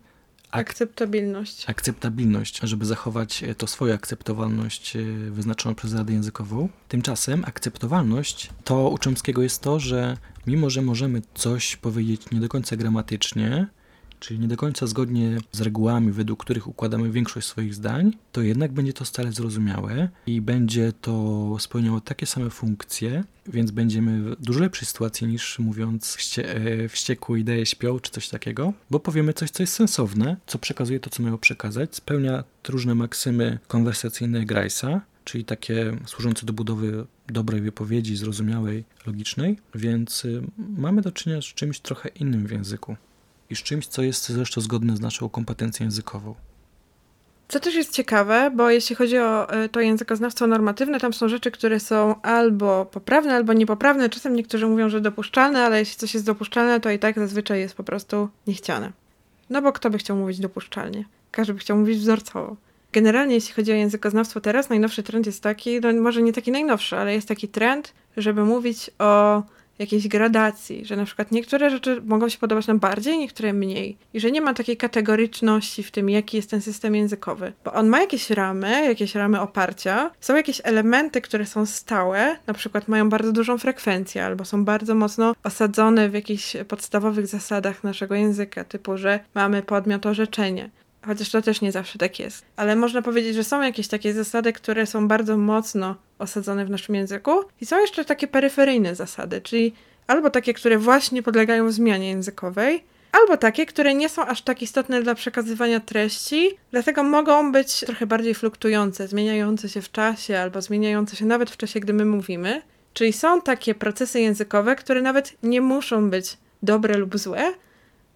Akceptabilność. Akceptabilność, żeby zachować e, to swoją akceptowalność e, wyznaczoną przez Radę Językową. Tymczasem akceptowalność to u Chomskiego jest to, że mimo, że możemy coś powiedzieć nie do końca gramatycznie, czyli nie do końca zgodnie z regułami, według których układamy większość swoich zdań, to jednak będzie to stale zrozumiałe i będzie to spełniało takie same funkcje, więc będziemy w dużo lepszej sytuacji niż mówiąc wście e, wściekły idee śpią czy coś takiego, bo powiemy coś, co jest sensowne, co przekazuje to, co mają przekazać, spełnia różne maksymy konwersacyjne Grace'a, czyli takie służące do budowy dobrej wypowiedzi, zrozumiałej, logicznej, więc y, mamy do czynienia z czymś trochę innym w języku i z czymś, co jest zresztą zgodne z naszą kompetencją językową. Co też jest ciekawe, bo jeśli chodzi o e, to językoznawstwo normatywne, tam są rzeczy, które są albo poprawne, albo niepoprawne. Czasem niektórzy mówią, że dopuszczalne, ale jeśli coś jest dopuszczalne, to i tak zazwyczaj jest po prostu niechciane. No bo kto by chciał mówić dopuszczalnie? Każdy by chciał mówić wzorcowo. Generalnie, jeśli chodzi o językoznawstwo teraz, najnowszy trend jest taki, no może nie taki najnowszy, ale jest taki trend, żeby mówić o jakiejś gradacji, że na przykład niektóre rzeczy mogą się podobać nam bardziej, niektóre mniej. I że nie ma takiej kategoryczności w tym, jaki jest ten system językowy. Bo on ma jakieś ramy, jakieś ramy oparcia, są jakieś elementy, które są stałe, na przykład mają bardzo dużą frekwencję, albo są bardzo mocno osadzone w jakichś podstawowych zasadach naszego języka, typu, że mamy podmiot orzeczenie. Chociaż to też nie zawsze tak jest. Ale można powiedzieć, że są jakieś takie zasady, które są bardzo mocno osadzone w naszym języku, i są jeszcze takie peryferyjne zasady, czyli albo takie, które właśnie podlegają zmianie językowej, albo takie, które nie są aż tak istotne dla przekazywania treści, dlatego mogą być trochę bardziej fluktujące, zmieniające się w czasie albo zmieniające się nawet w czasie, gdy my mówimy. Czyli są takie procesy językowe, które nawet nie muszą być dobre lub złe,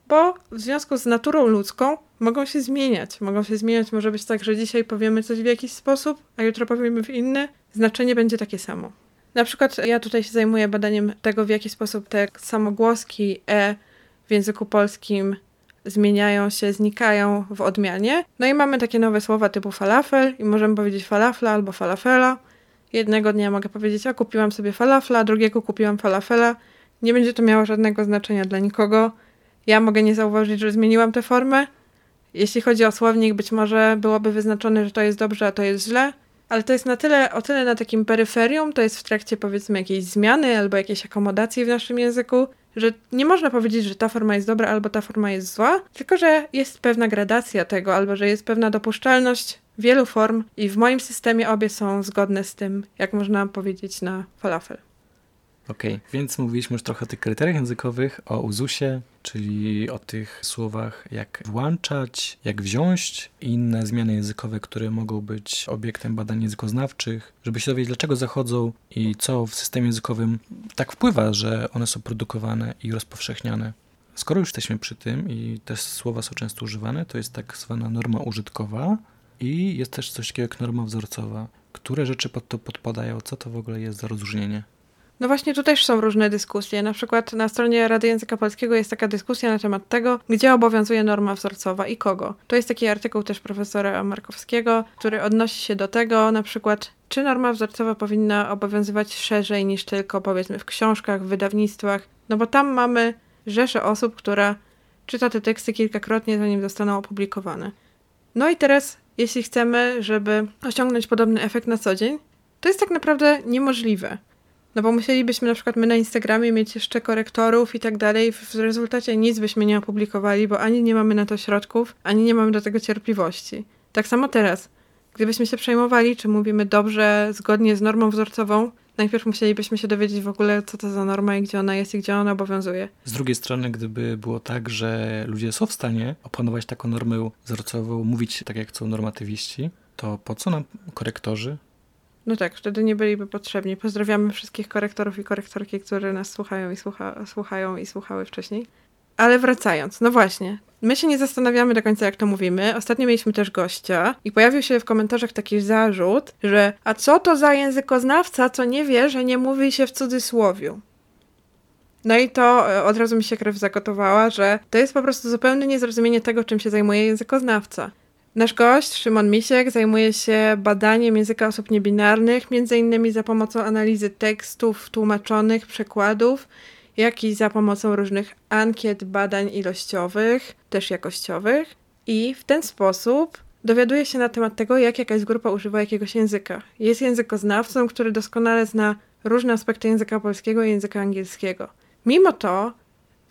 bo w związku z naturą ludzką mogą się zmieniać. Mogą się zmieniać, może być tak, że dzisiaj powiemy coś w jakiś sposób, a jutro powiemy w inny. Znaczenie będzie takie samo. Na przykład ja tutaj się zajmuję badaniem tego, w jaki sposób te samogłoski e w języku polskim zmieniają się, znikają w odmianie. No i mamy takie nowe słowa typu falafel i możemy powiedzieć falafla albo falafela. Jednego dnia mogę powiedzieć, a kupiłam sobie falafla, drugiego kupiłam falafela. Nie będzie to miało żadnego znaczenia dla nikogo. Ja mogę nie zauważyć, że zmieniłam tę formę. Jeśli chodzi o słownik, być może byłoby wyznaczone, że to jest dobrze, a to jest źle, ale to jest na tyle, o tyle na takim peryferium, to jest w trakcie powiedzmy jakiejś zmiany albo jakiejś akomodacji w naszym języku, że nie można powiedzieć, że ta forma jest dobra albo ta forma jest zła, tylko że jest pewna gradacja tego, albo że jest pewna dopuszczalność wielu form i w moim systemie obie są zgodne z tym, jak można powiedzieć na falafel. Okej, okay, więc mówiliśmy już trochę o tych kryteriach językowych, o uzusie, czyli o tych słowach jak włączać, jak wziąć i inne zmiany językowe, które mogą być obiektem badań językoznawczych, żeby się dowiedzieć, dlaczego zachodzą i co w systemie językowym tak wpływa, że one są produkowane i rozpowszechniane. Skoro już jesteśmy przy tym i te słowa są często używane, to jest tak zwana norma użytkowa i jest też coś takiego jak norma wzorcowa. Które rzeczy pod to podpadają? Co to w ogóle jest za rozróżnienie? No właśnie tu też są różne dyskusje. Na przykład na stronie Rady Języka Polskiego jest taka dyskusja na temat tego, gdzie obowiązuje norma wzorcowa i kogo. To jest taki artykuł też profesora Markowskiego, który odnosi się do tego, na przykład, czy norma wzorcowa powinna obowiązywać szerzej niż tylko powiedzmy w książkach, w wydawnictwach. No bo tam mamy rzeszę osób, która czyta te teksty kilkakrotnie, zanim zostaną opublikowane. No i teraz, jeśli chcemy, żeby osiągnąć podobny efekt na co dzień, to jest tak naprawdę niemożliwe. No bo musielibyśmy na przykład my na Instagramie mieć jeszcze korektorów i tak dalej. W rezultacie nic byśmy nie opublikowali, bo ani nie mamy na to środków, ani nie mamy do tego cierpliwości. Tak samo teraz. Gdybyśmy się przejmowali, czy mówimy dobrze, zgodnie z normą wzorcową, najpierw musielibyśmy się dowiedzieć w ogóle, co to za norma i gdzie ona jest i gdzie ona obowiązuje. Z drugiej strony, gdyby było tak, że ludzie są w stanie opanować taką normę wzorcową, mówić tak jak chcą normatywiści, to po co nam korektorzy? No tak, wtedy nie byliby potrzebni. Pozdrawiamy wszystkich korektorów i korektorki, które nas słuchają i słucha, słuchają i słuchały wcześniej. Ale wracając, no właśnie, my się nie zastanawiamy do końca, jak to mówimy. Ostatnio mieliśmy też gościa i pojawił się w komentarzach taki zarzut, że a co to za językoznawca, co nie wie, że nie mówi się w cudzysłowiu. No i to e, od razu mi się krew zagotowała, że to jest po prostu zupełne niezrozumienie tego, czym się zajmuje językoznawca. Nasz gość, Szymon Misiek, zajmuje się badaniem języka osób niebinarnych, innymi za pomocą analizy tekstów tłumaczonych, przekładów, jak i za pomocą różnych ankiet, badań ilościowych, też jakościowych. I w ten sposób dowiaduje się na temat tego, jak jakaś grupa używa jakiegoś języka. Jest językoznawcą, który doskonale zna różne aspekty języka polskiego i języka angielskiego. Mimo to,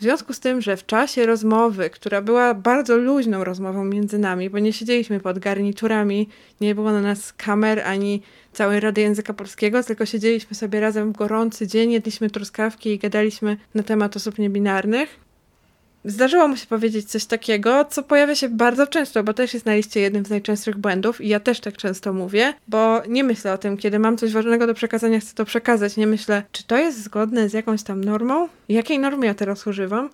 w związku z tym, że w czasie rozmowy, która była bardzo luźną rozmową między nami, bo nie siedzieliśmy pod garniturami, nie było na nas kamer ani całej Rady Języka Polskiego, tylko siedzieliśmy sobie razem w gorący dzień, jedliśmy truskawki i gadaliśmy na temat osób niebinarnych, zdarzyło mu się powiedzieć coś takiego, co pojawia się bardzo często, bo też jest na liście jednym z najczęstszych błędów i ja też tak często mówię, bo nie myślę o tym, kiedy mam coś ważnego do przekazania, chcę to przekazać. Nie myślę, czy to jest zgodne z jakąś tam normą? Jakiej normy ja teraz używam?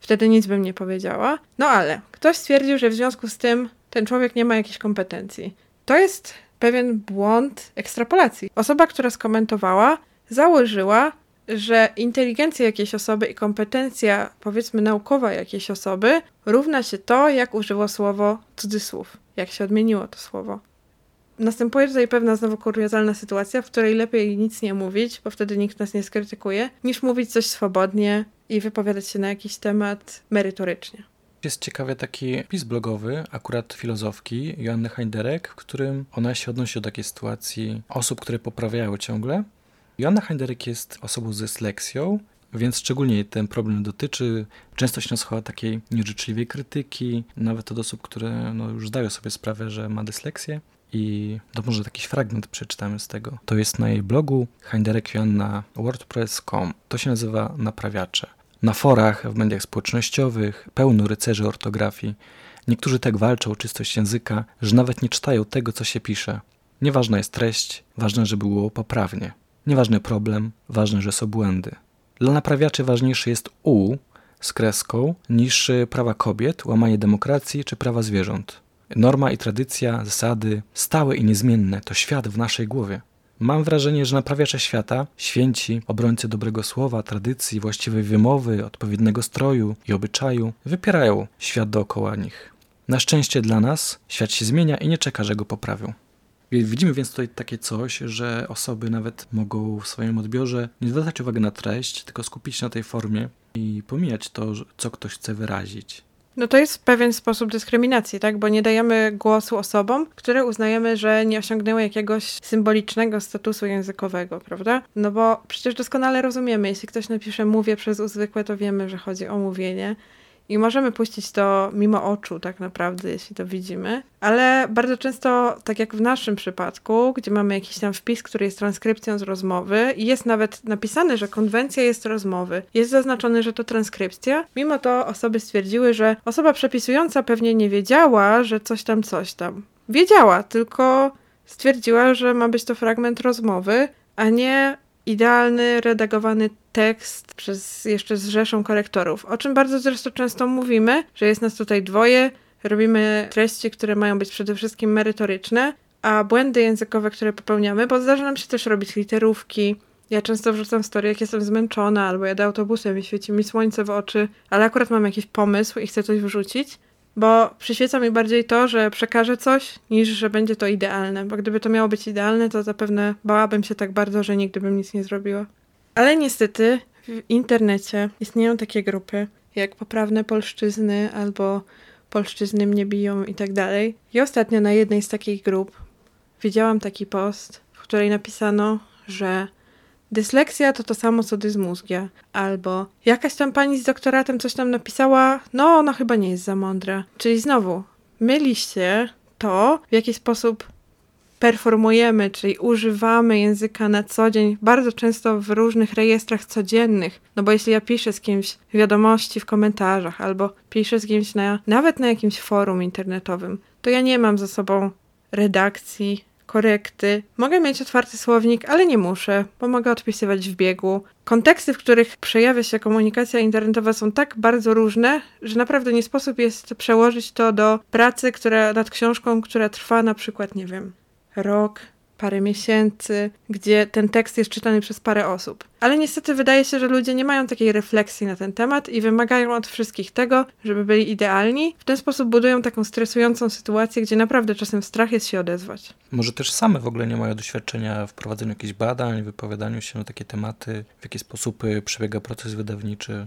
Wtedy nic bym nie powiedziała. No ale ktoś stwierdził, że w związku z tym ten człowiek nie ma jakichś kompetencji. To jest pewien błąd ekstrapolacji. Osoba, która skomentowała, założyła, że inteligencja jakiejś osoby i kompetencja, powiedzmy, naukowa jakiejś osoby równa się to, jak użyło słowo cudzysłów, jak się odmieniło to słowo. Następuje tutaj pewna znowu kuriozalna sytuacja, w której lepiej nic nie mówić, bo wtedy nikt nas nie skrytykuje, niż mówić coś swobodnie i wypowiadać się na jakiś temat merytorycznie. Jest ciekawy taki pis blogowy, akurat filozofki Joanny Heinderek, w którym ona się odnosi do takiej sytuacji osób, które poprawiają ciągle Joanna Heinderek jest osobą ze dysleksją, więc szczególnie ten problem dotyczy. Często się nasłucha takiej nieżyczliwej krytyki, nawet od osób, które no, już zdają sobie sprawę, że ma dysleksję. I to może jakiś fragment przeczytamy z tego. To jest na jej blogu Heinderek Joanna WordPress.com. To się nazywa Naprawiacze. Na forach, w mediach społecznościowych, pełno rycerzy ortografii. Niektórzy tak walczą o czystość języka, że nawet nie czytają tego, co się pisze. Nieważna jest treść, ważne, żeby było poprawnie. Nieważny problem, ważne, że są błędy. Dla naprawiaczy ważniejszy jest U z kreską niż prawa kobiet, łamanie demokracji czy prawa zwierząt. Norma i tradycja, zasady, stałe i niezmienne to świat w naszej głowie. Mam wrażenie, że naprawiacze świata, święci, obrońcy dobrego słowa, tradycji, właściwej wymowy, odpowiedniego stroju i obyczaju, wypierają świat dookoła nich. Na szczęście dla nas świat się zmienia i nie czeka, że go poprawią. Widzimy więc tutaj takie coś, że osoby nawet mogą w swoim odbiorze nie zwracać uwagi na treść, tylko skupić się na tej formie i pomijać to, co ktoś chce wyrazić. No to jest pewien sposób dyskryminacji, tak? Bo nie dajemy głosu osobom, które uznajemy, że nie osiągnęły jakiegoś symbolicznego statusu językowego, prawda? No bo przecież doskonale rozumiemy, jeśli ktoś napisze mówię przez uzwykłe, to wiemy, że chodzi o mówienie. I możemy puścić to mimo oczu, tak naprawdę, jeśli to widzimy. Ale bardzo często, tak jak w naszym przypadku, gdzie mamy jakiś tam wpis, który jest transkrypcją z rozmowy, i jest nawet napisane, że konwencja jest rozmowy, jest zaznaczone, że to transkrypcja, mimo to osoby stwierdziły, że osoba przepisująca pewnie nie wiedziała, że coś tam, coś tam. Wiedziała, tylko stwierdziła, że ma być to fragment rozmowy, a nie idealny, redagowany tekst przez jeszcze z rzeszą korektorów, o czym bardzo zresztą często mówimy, że jest nas tutaj dwoje, robimy treści, które mają być przede wszystkim merytoryczne, a błędy językowe, które popełniamy, bo zdarza nam się też robić literówki. Ja często wrzucam story, jak jestem zmęczona, albo jadę autobusem i świeci mi słońce w oczy, ale akurat mam jakiś pomysł i chcę coś wrzucić bo przyświeca mi bardziej to, że przekażę coś, niż że będzie to idealne, bo gdyby to miało być idealne, to zapewne bałabym się tak bardzo, że nigdy bym nic nie zrobiła. Ale niestety w internecie istnieją takie grupy, jak poprawne polszczyzny albo polszczyzny mnie biją i tak dalej. I ostatnio na jednej z takich grup widziałam taki post, w której napisano, że Dysleksja to to samo co dysmózgia. Albo jakaś tam pani z doktoratem coś tam napisała, no ona chyba nie jest za mądra. Czyli znowu, myliście to, w jaki sposób performujemy, czyli używamy języka na co dzień, bardzo często w różnych rejestrach codziennych. No bo jeśli ja piszę z kimś wiadomości w komentarzach, albo piszę z kimś na, nawet na jakimś forum internetowym, to ja nie mam ze sobą redakcji, korekty. Mogę mieć otwarty słownik, ale nie muszę, bo mogę odpisywać w biegu. Konteksty, w których przejawia się komunikacja internetowa są tak bardzo różne, że naprawdę nie sposób jest przełożyć to do pracy, która nad książką, która trwa na przykład, nie wiem, rok, parę miesięcy, gdzie ten tekst jest czytany przez parę osób. Ale niestety wydaje się, że ludzie nie mają takiej refleksji na ten temat i wymagają od wszystkich tego, żeby byli idealni. W ten sposób budują taką stresującą sytuację, gdzie naprawdę czasem strach jest się odezwać. Może też same w ogóle nie mają doświadczenia w prowadzeniu jakichś badań, wypowiadaniu się na takie tematy, w jaki sposób y, przebiega proces wydawniczy.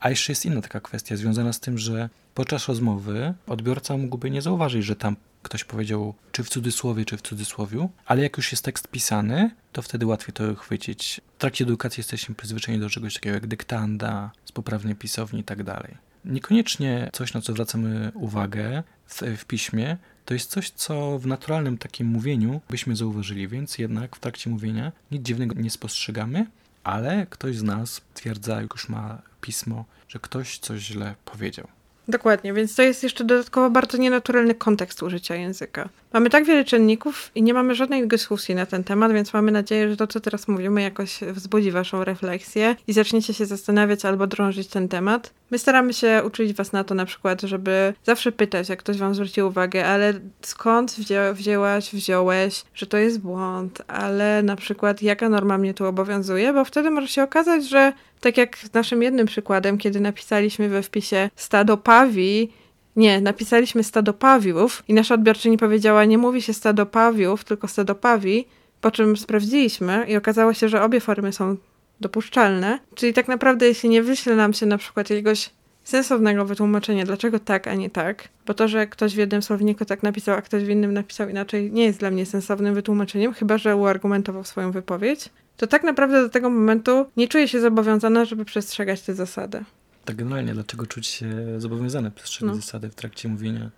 A jeszcze jest inna taka kwestia związana z tym, że podczas rozmowy odbiorca mógłby nie zauważyć, że tam ktoś powiedział, czy w cudzysłowie, czy w cudzysłowiu, ale jak już jest tekst pisany, to wtedy łatwiej to chwycić. W trakcie edukacji jesteśmy przyzwyczajeni do czegoś takiego jak dyktanda, z poprawnej pisowni i tak dalej. Niekoniecznie coś, na co zwracamy uwagę w, w piśmie, to jest coś, co w naturalnym takim mówieniu byśmy zauważyli, więc jednak w trakcie mówienia nic dziwnego nie spostrzegamy, ale ktoś z nas twierdza, jak już ma pismo, że ktoś coś źle powiedział. Dokładnie, więc to jest jeszcze dodatkowo bardzo nienaturalny kontekst użycia języka. Mamy tak wiele czynników i nie mamy żadnej dyskusji na ten temat, więc mamy nadzieję, że to, co teraz mówimy, jakoś wzbudzi Waszą refleksję i zaczniecie się zastanawiać albo drążyć ten temat. My staramy się uczyć Was na to na przykład, żeby zawsze pytać, jak ktoś Wam zwróci uwagę, ale skąd wzię wzięłaś, wziąłeś, że to jest błąd, ale na przykład jaka norma mnie tu obowiązuje, bo wtedy może się okazać, że tak jak naszym jednym przykładem, kiedy napisaliśmy we wpisie stado pawi, nie, napisaliśmy stado pawiów i nasza odbiorczyni powiedziała, nie mówi się stado pawiów, tylko stado pawi, po czym sprawdziliśmy i okazało się, że obie formy są dopuszczalne. Czyli tak naprawdę, jeśli nie wyśle nam się na przykład jakiegoś sensownego wytłumaczenia, dlaczego tak, a nie tak, bo to, że ktoś w jednym słowniku tak napisał, a ktoś w innym napisał inaczej, nie jest dla mnie sensownym wytłumaczeniem, chyba że uargumentował swoją wypowiedź, to tak naprawdę do tego momentu nie czuję się zobowiązana, żeby przestrzegać te zasady. Tak generalnie, dlaczego czuć się zobowiązany przestrzegać no. zasady w trakcie mówienia?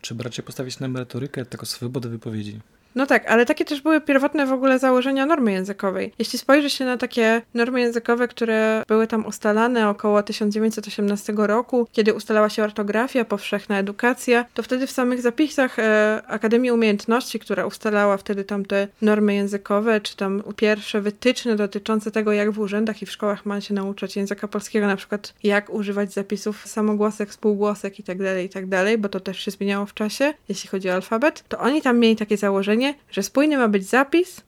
Trzeba raczej postawić na merytorykę, tylko swobodę wypowiedzi. No tak, ale takie też były pierwotne w ogóle założenia normy językowej. Jeśli spojrzy się na takie normy językowe, które były tam ustalane około 1918 roku, kiedy ustalała się ortografia, powszechna edukacja, to wtedy w samych zapisach e, Akademii Umiejętności, która ustalała wtedy tam te normy językowe, czy tam pierwsze wytyczne dotyczące tego, jak w urzędach i w szkołach ma się nauczać języka polskiego, na przykład jak używać zapisów samogłosek, spółgłosek itd., tak itd., tak bo to też się zmieniało w czasie, jeśli chodzi o alfabet, to oni tam mieli takie założenie, że spójny ma być zapis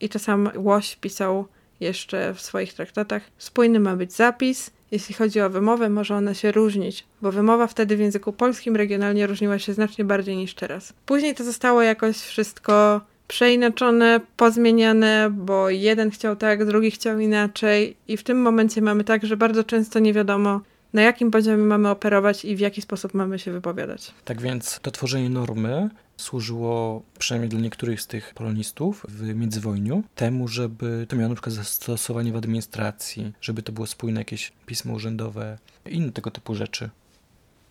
i to sam Łoś pisał jeszcze w swoich traktatach. Spójny ma być zapis. Jeśli chodzi o wymowę, może ona się różnić, bo wymowa wtedy w języku polskim regionalnie różniła się znacznie bardziej niż teraz. Później to zostało jakoś wszystko przeinaczone, pozmieniane, bo jeden chciał tak, drugi chciał inaczej, i w tym momencie mamy tak, że bardzo często nie wiadomo, na jakim poziomie mamy operować i w jaki sposób mamy się wypowiadać. Tak więc to tworzenie normy służyło, przynajmniej dla niektórych z tych polonistów w międzywojniu, temu, żeby to miało na przykład zastosowanie w administracji, żeby to było spójne jakieś pismo urzędowe i inne tego typu rzeczy.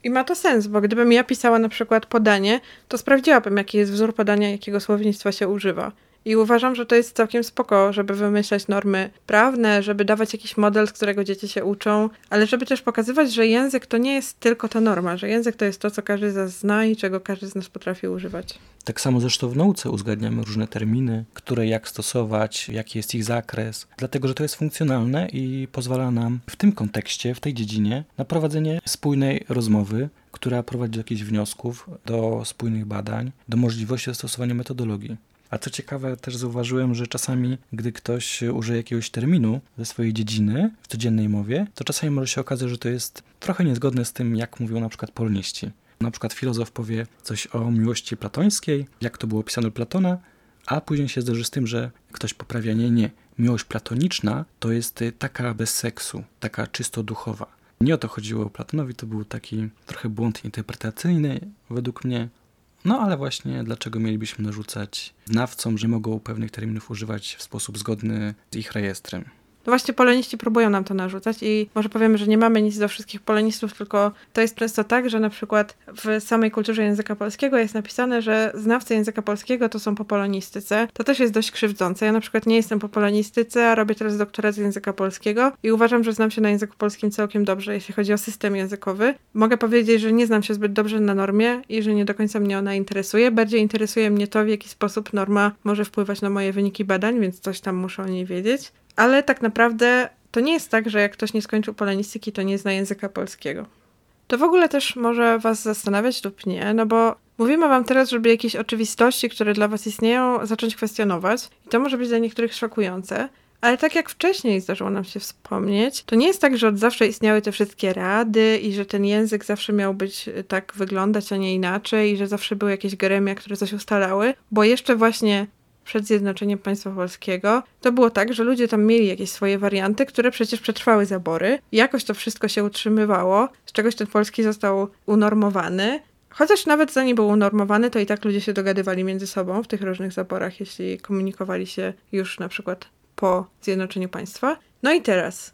I ma to sens, bo gdybym ja pisała na przykład podanie, to sprawdziłabym, jaki jest wzór podania, jakiego słownictwa się używa. I uważam, że to jest całkiem spoko, żeby wymyślać normy prawne, żeby dawać jakiś model, z którego dzieci się uczą, ale żeby też pokazywać, że język to nie jest tylko ta norma, że język to jest to, co każdy z nas zna i czego każdy z nas potrafi używać. Tak samo zresztą w nauce uzgadniamy różne terminy, które jak stosować, jaki jest ich zakres, dlatego że to jest funkcjonalne i pozwala nam w tym kontekście, w tej dziedzinie, na prowadzenie spójnej rozmowy, która prowadzi do jakichś wniosków, do spójnych badań, do możliwości zastosowania metodologii. A co ciekawe, też zauważyłem, że czasami, gdy ktoś użyje jakiegoś terminu ze swojej dziedziny w codziennej mowie, to czasami może się okazać, że to jest trochę niezgodne z tym, jak mówią na przykład poloniści. Na przykład filozof powie coś o miłości platońskiej, jak to było opisane u Platona, a później się zderzy z tym, że ktoś poprawia, nie, nie, miłość platoniczna to jest taka bez seksu, taka czysto duchowa. Nie o to chodziło Platonowi, to był taki trochę błąd interpretacyjny według mnie, no ale właśnie dlaczego mielibyśmy narzucać znawcom, że mogą pewnych terminów używać w sposób zgodny z ich rejestrem? No właśnie poloniści próbują nam to narzucać i może powiemy, że nie mamy nic do wszystkich polonistów, tylko to jest często tak, że na przykład w samej kulturze języka polskiego jest napisane, że znawcy języka polskiego to są po polonistyce. To też jest dość krzywdzące. Ja na przykład nie jestem po polonistyce, a robię teraz doktorat z języka polskiego i uważam, że znam się na języku polskim całkiem dobrze, jeśli chodzi o system językowy. Mogę powiedzieć, że nie znam się zbyt dobrze na normie i że nie do końca mnie ona interesuje. Bardziej interesuje mnie to, w jaki sposób norma może wpływać na moje wyniki badań, więc coś tam muszę o niej wiedzieć. Ale tak naprawdę to nie jest tak, że jak ktoś nie skończył polonistyki, to nie zna języka polskiego. To w ogóle też może Was zastanawiać lub nie, no bo mówimy Wam teraz, żeby jakieś oczywistości, które dla Was istnieją, zacząć kwestionować i to może być dla niektórych szokujące. Ale tak jak wcześniej zdarzyło nam się wspomnieć, to nie jest tak, że od zawsze istniały te wszystkie rady i że ten język zawsze miał być tak wyglądać, a nie inaczej, i że zawsze były jakieś gremia, które coś ustalały, bo jeszcze właśnie przed zjednoczeniem państwa polskiego, to było tak, że ludzie tam mieli jakieś swoje warianty, które przecież przetrwały zabory. Jakoś to wszystko się utrzymywało, z czegoś ten polski został unormowany. Chociaż nawet zanim był unormowany, to i tak ludzie się dogadywali między sobą w tych różnych zaborach, jeśli komunikowali się już na przykład po zjednoczeniu państwa. No i teraz,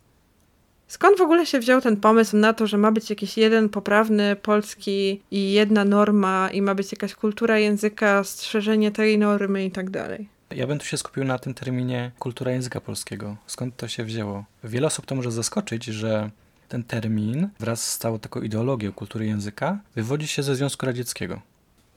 Skąd w ogóle się wziął ten pomysł na to, że ma być jakiś jeden poprawny polski i jedna norma i ma być jakaś kultura języka, strzeżenie tej normy i tak dalej? Ja bym tu się skupił na tym terminie kultura języka polskiego. Skąd to się wzięło? Wiele osób to może zaskoczyć, że ten termin wraz z całą taką ideologią kultury języka wywodzi się ze Związku Radzieckiego.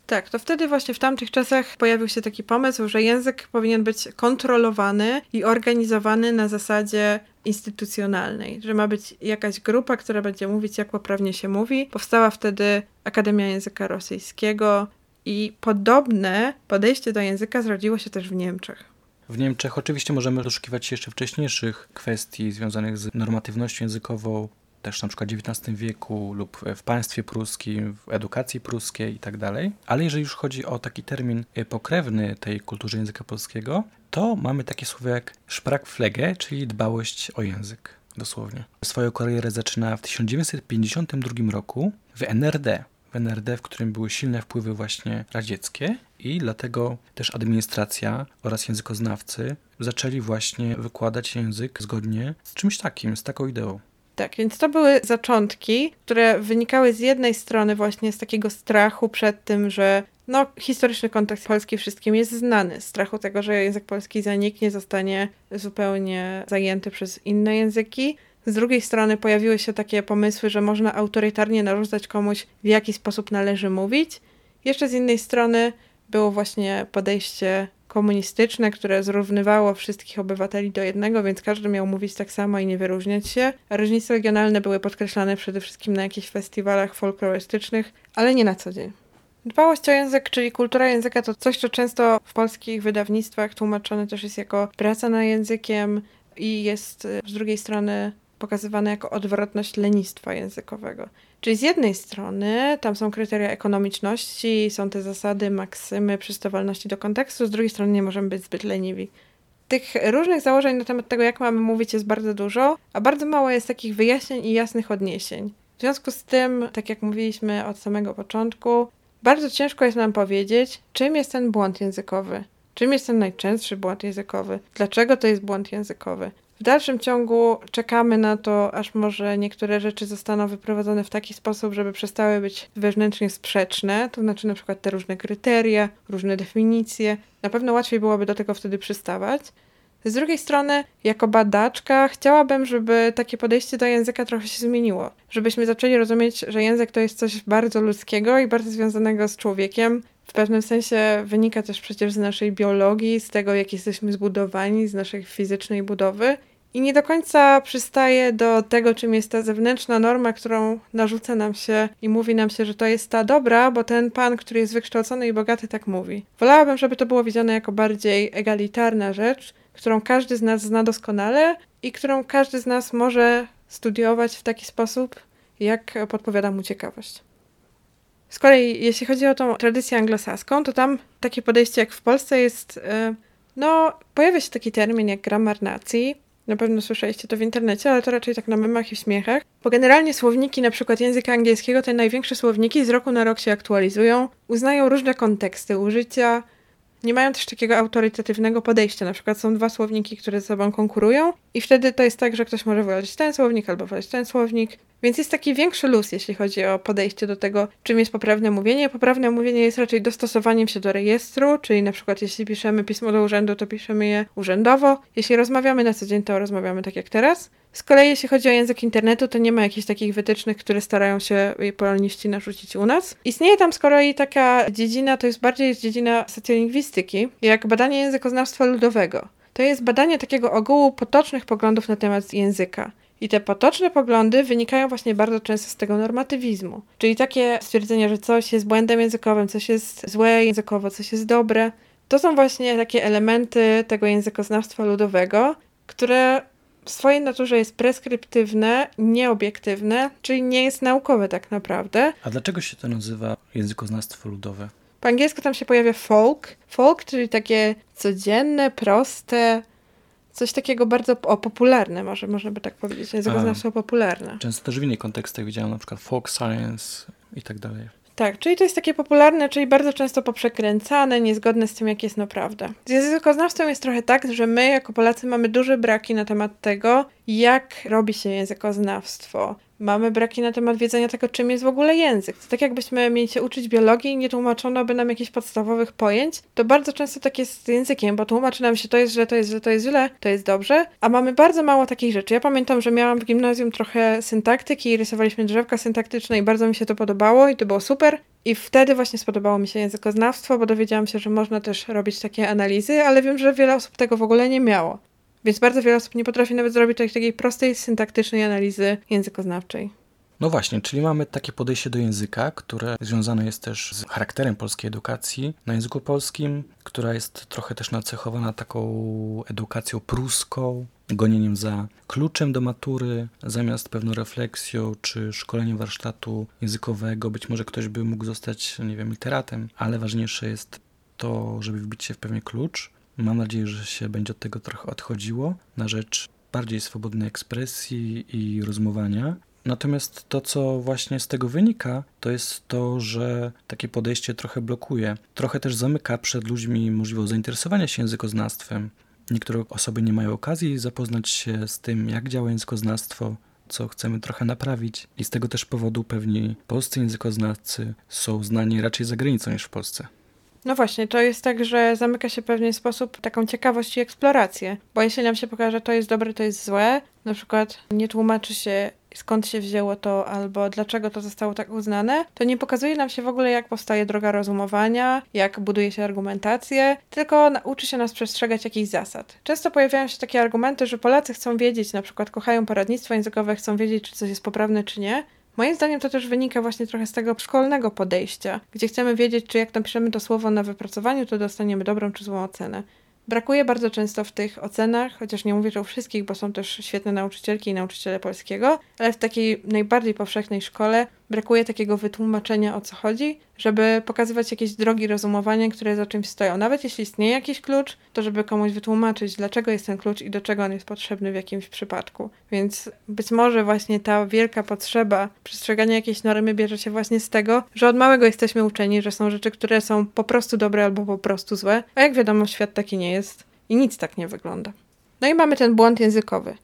Tak, to wtedy właśnie w tamtych czasach pojawił się taki pomysł, że język powinien być kontrolowany i organizowany na zasadzie instytucjonalnej, że ma być jakaś grupa, która będzie mówić, jak poprawnie się mówi. Powstała wtedy Akademia Języka Rosyjskiego i podobne podejście do języka zrodziło się też w Niemczech. W Niemczech oczywiście możemy doszukiwać się jeszcze wcześniejszych kwestii związanych z normatywnością językową, też na przykład w XIX wieku lub w państwie pruskim, w edukacji pruskiej i tak dalej. Ale jeżeli już chodzi o taki termin pokrewny tej kulturze języka polskiego, to mamy takie słowo jak Sprachpflege, czyli dbałość o język, dosłownie. Swoją karierę zaczyna w 1952 roku w NRD, w NRD, w którym były silne wpływy właśnie radzieckie i dlatego też administracja oraz językoznawcy zaczęli właśnie wykładać język zgodnie z czymś takim, z taką ideą. Tak, więc to były zaczątki, które wynikały z jednej strony właśnie z takiego strachu przed tym, że no, historyczny kontekst polski wszystkim jest znany. Strachu tego, że język polski zaniknie, zostanie zupełnie zajęty przez inne języki. Z drugiej strony pojawiły się takie pomysły, że można autorytarnie narzucać komuś, w jaki sposób należy mówić. Jeszcze z innej strony było właśnie podejście komunistyczne, które zrównywało wszystkich obywateli do jednego, więc każdy miał mówić tak samo i nie wyróżniać się. Różnice regionalne były podkreślane przede wszystkim na jakichś festiwalach folklorystycznych, ale nie na co dzień. Dbałość o język, czyli kultura języka, to coś, co często w polskich wydawnictwach tłumaczone też jest jako praca nad językiem i jest z drugiej strony pokazywane jako odwrotność lenistwa językowego. Czyli z jednej strony tam są kryteria ekonomiczności, są te zasady, maksymy, przystawalności do kontekstu, z drugiej strony nie możemy być zbyt leniwi. Tych różnych założeń na temat tego, jak mamy mówić, jest bardzo dużo, a bardzo mało jest takich wyjaśnień i jasnych odniesień. W związku z tym, tak jak mówiliśmy od samego początku, bardzo ciężko jest nam powiedzieć, czym jest ten błąd językowy. Czym jest ten najczęstszy błąd językowy? Dlaczego to jest błąd językowy? Dalszym ciągu czekamy na to, aż może niektóre rzeczy zostaną wyprowadzone w taki sposób, żeby przestały być wewnętrznie sprzeczne, to znaczy na przykład te różne kryteria, różne definicje. Na pewno łatwiej byłoby do tego wtedy przystawać. Z drugiej strony, jako badaczka, chciałabym, żeby takie podejście do języka trochę się zmieniło. Żebyśmy zaczęli rozumieć, że język to jest coś bardzo ludzkiego i bardzo związanego z człowiekiem. W pewnym sensie wynika też przecież z naszej biologii, z tego, jak jesteśmy zbudowani, z naszej fizycznej budowy. I nie do końca przystaje do tego, czym jest ta zewnętrzna norma, którą narzuca nam się i mówi nam się, że to jest ta dobra, bo ten pan, który jest wykształcony i bogaty, tak mówi. Wolałabym, żeby to było widziane jako bardziej egalitarna rzecz, którą każdy z nas zna doskonale i którą każdy z nas może studiować w taki sposób, jak podpowiada mu ciekawość. Z kolei, jeśli chodzi o tą tradycję anglosaską, to tam takie podejście jak w Polsce jest, e, no, pojawia się taki termin jak grammar nacji. Na pewno słyszeliście to w internecie, ale to raczej tak na memach i w śmiechach. Bo generalnie słowniki, na przykład języka angielskiego, te największe słowniki z roku na rok się aktualizują, uznają różne konteksty użycia, nie mają też takiego autorytatywnego podejścia. Na przykład są dwa słowniki, które ze sobą konkurują i wtedy to jest tak, że ktoś może wybrać ten słownik albo wybrać ten słownik. Więc jest taki większy luz, jeśli chodzi o podejście do tego, czym jest poprawne mówienie. Poprawne mówienie jest raczej dostosowaniem się do rejestru, czyli na przykład jeśli piszemy pismo do urzędu, to piszemy je urzędowo. Jeśli rozmawiamy na co dzień, to rozmawiamy tak jak teraz. Z kolei jeśli chodzi o język internetu, to nie ma jakichś takich wytycznych, które starają się poloniści narzucić u nas. Istnieje tam z kolei taka dziedzina, to jest bardziej dziedzina socjolingwistyki, jak badanie językoznawstwa ludowego. To jest badanie takiego ogółu potocznych poglądów na temat języka. I te potoczne poglądy wynikają właśnie bardzo często z tego normatywizmu. Czyli takie stwierdzenie, że coś jest błędem językowym, coś jest złe językowo, coś jest dobre. To są właśnie takie elementy tego językoznawstwa ludowego, które w swojej naturze jest preskryptywne, nieobiektywne, czyli nie jest naukowe tak naprawdę. A dlaczego się to nazywa językoznawstwo ludowe? Po angielsku tam się pojawia folk. Folk, czyli takie codzienne, proste, coś takiego bardzo o, popularne, może można by tak powiedzieć. Językoznawstwo popularne. Często też w innych kontekstach widziałem na przykład folk science i tak dalej. Tak, czyli to jest takie popularne, czyli bardzo często poprzekręcane, niezgodne z tym, jak jest naprawdę. Z językoznawstwem jest trochę tak, że my jako Polacy mamy duże braki na temat tego, jak robi się językoznawstwo, mamy braki na temat wiedzenia tego, czym jest w ogóle język. To tak jakbyśmy mieli się uczyć biologii i nie tłumaczono by nam jakichś podstawowych pojęć, to bardzo często tak jest z językiem, bo tłumaczy nam się to jest źle, to jest źle, to jest źle, to jest dobrze, a mamy bardzo mało takich rzeczy. Ja pamiętam, że miałam w gimnazjum trochę syntaktyki i rysowaliśmy drzewka syntaktyczne i bardzo mi się to podobało i to było super. I wtedy właśnie spodobało mi się językoznawstwo, bo dowiedziałam się, że można też robić takie analizy, ale wiem, że wiele osób tego w ogóle nie miało. Więc bardzo wiele osób nie potrafi nawet zrobić takiej prostej, syntaktycznej analizy językoznawczej. No właśnie, czyli mamy takie podejście do języka, które związane jest też z charakterem polskiej edukacji na języku polskim, która jest trochę też nacechowana taką edukacją pruską, gonieniem za kluczem do matury, zamiast pewną refleksją czy szkoleniem warsztatu językowego. Być może ktoś by mógł zostać, nie wiem, literatem, ale ważniejsze jest to, żeby wbić się w pewien klucz Mam nadzieję, że się będzie od tego trochę odchodziło na rzecz bardziej swobodnej ekspresji i rozmowania. Natomiast to, co właśnie z tego wynika, to jest to, że takie podejście trochę blokuje. Trochę też zamyka przed ludźmi możliwość zainteresowania się językoznawstwem. Niektóre osoby nie mają okazji zapoznać się z tym, jak działa językoznawstwo, co chcemy trochę naprawić. I z tego też powodu pewni polscy językoznawcy są znani raczej za granicą niż w Polsce. No właśnie, to jest tak, że zamyka się w pewien sposób taką ciekawość i eksplorację. Bo jeśli nam się pokaże, to jest dobre, to jest złe, na przykład nie tłumaczy się skąd się wzięło to, albo dlaczego to zostało tak uznane, to nie pokazuje nam się w ogóle, jak powstaje droga rozumowania, jak buduje się argumentację, tylko nauczy się nas przestrzegać jakichś zasad. Często pojawiają się takie argumenty, że Polacy chcą wiedzieć, na przykład kochają poradnictwo językowe, chcą wiedzieć, czy coś jest poprawne, czy nie, Moim zdaniem to też wynika właśnie trochę z tego szkolnego podejścia, gdzie chcemy wiedzieć, czy jak napiszemy to słowo na wypracowaniu, to dostaniemy dobrą czy złą ocenę. Brakuje bardzo często w tych ocenach, chociaż nie mówię, że wszystkich, bo są też świetne nauczycielki i nauczyciele polskiego, ale w takiej najbardziej powszechnej szkole brakuje takiego wytłumaczenia o co chodzi, żeby pokazywać jakieś drogi rozumowania, które za czymś stoją. Nawet jeśli istnieje jakiś klucz, to żeby komuś wytłumaczyć, dlaczego jest ten klucz i do czego on jest potrzebny w jakimś przypadku. Więc być może właśnie ta wielka potrzeba przestrzegania jakiejś normy bierze się właśnie z tego, że od małego jesteśmy uczeni, że są rzeczy, które są po prostu dobre albo po prostu złe, a jak wiadomo, świat taki nie jest i nic tak nie wygląda. No i mamy ten błąd językowy.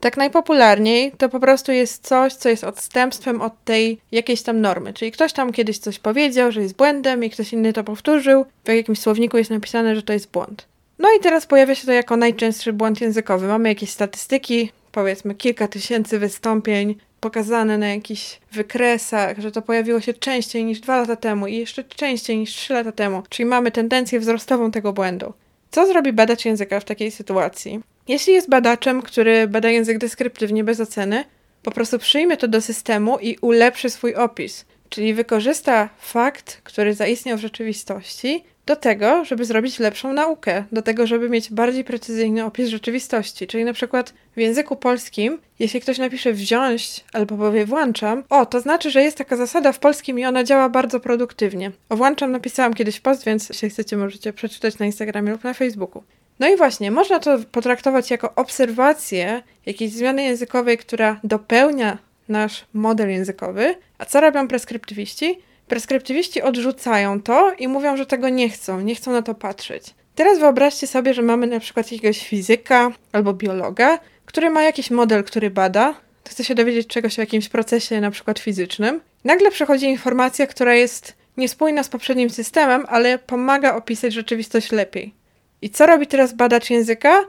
Tak najpopularniej to po prostu jest coś, co jest odstępstwem od tej jakiejś tam normy. Czyli ktoś tam kiedyś coś powiedział, że jest błędem i ktoś inny to powtórzył. W jakimś słowniku jest napisane, że to jest błąd. No i teraz pojawia się to jako najczęstszy błąd językowy. Mamy jakieś statystyki, powiedzmy kilka tysięcy wystąpień pokazane na jakichś wykresach, że to pojawiło się częściej niż dwa lata temu i jeszcze częściej niż trzy lata temu. Czyli mamy tendencję wzrostową tego błędu. Co zrobi badacz języka w takiej sytuacji? Jeśli jest badaczem, który bada język deskryptywnie bez oceny, po prostu przyjmie to do systemu i ulepszy swój opis, czyli wykorzysta fakt, który zaistniał w rzeczywistości, do tego, żeby zrobić lepszą naukę, do tego, żeby mieć bardziej precyzyjny opis rzeczywistości. Czyli na przykład w języku polskim, jeśli ktoś napisze wziąć albo powie włączam, o, to znaczy, że jest taka zasada w polskim i ona działa bardzo produktywnie. O włączam napisałam kiedyś post, więc jeśli chcecie, możecie przeczytać na Instagramie lub na Facebooku. No i właśnie, można to potraktować jako obserwację jakiejś zmiany językowej, która dopełnia nasz model językowy. A co robią preskryptywiści? Preskryptywiści odrzucają to i mówią, że tego nie chcą, nie chcą na to patrzeć. Teraz wyobraźcie sobie, że mamy na przykład jakiegoś fizyka albo biologa, który ma jakiś model, który bada, chce się dowiedzieć czegoś o jakimś procesie, na przykład fizycznym. Nagle przychodzi informacja, która jest niespójna z poprzednim systemem, ale pomaga opisać rzeczywistość lepiej. I co robi teraz badacz języka?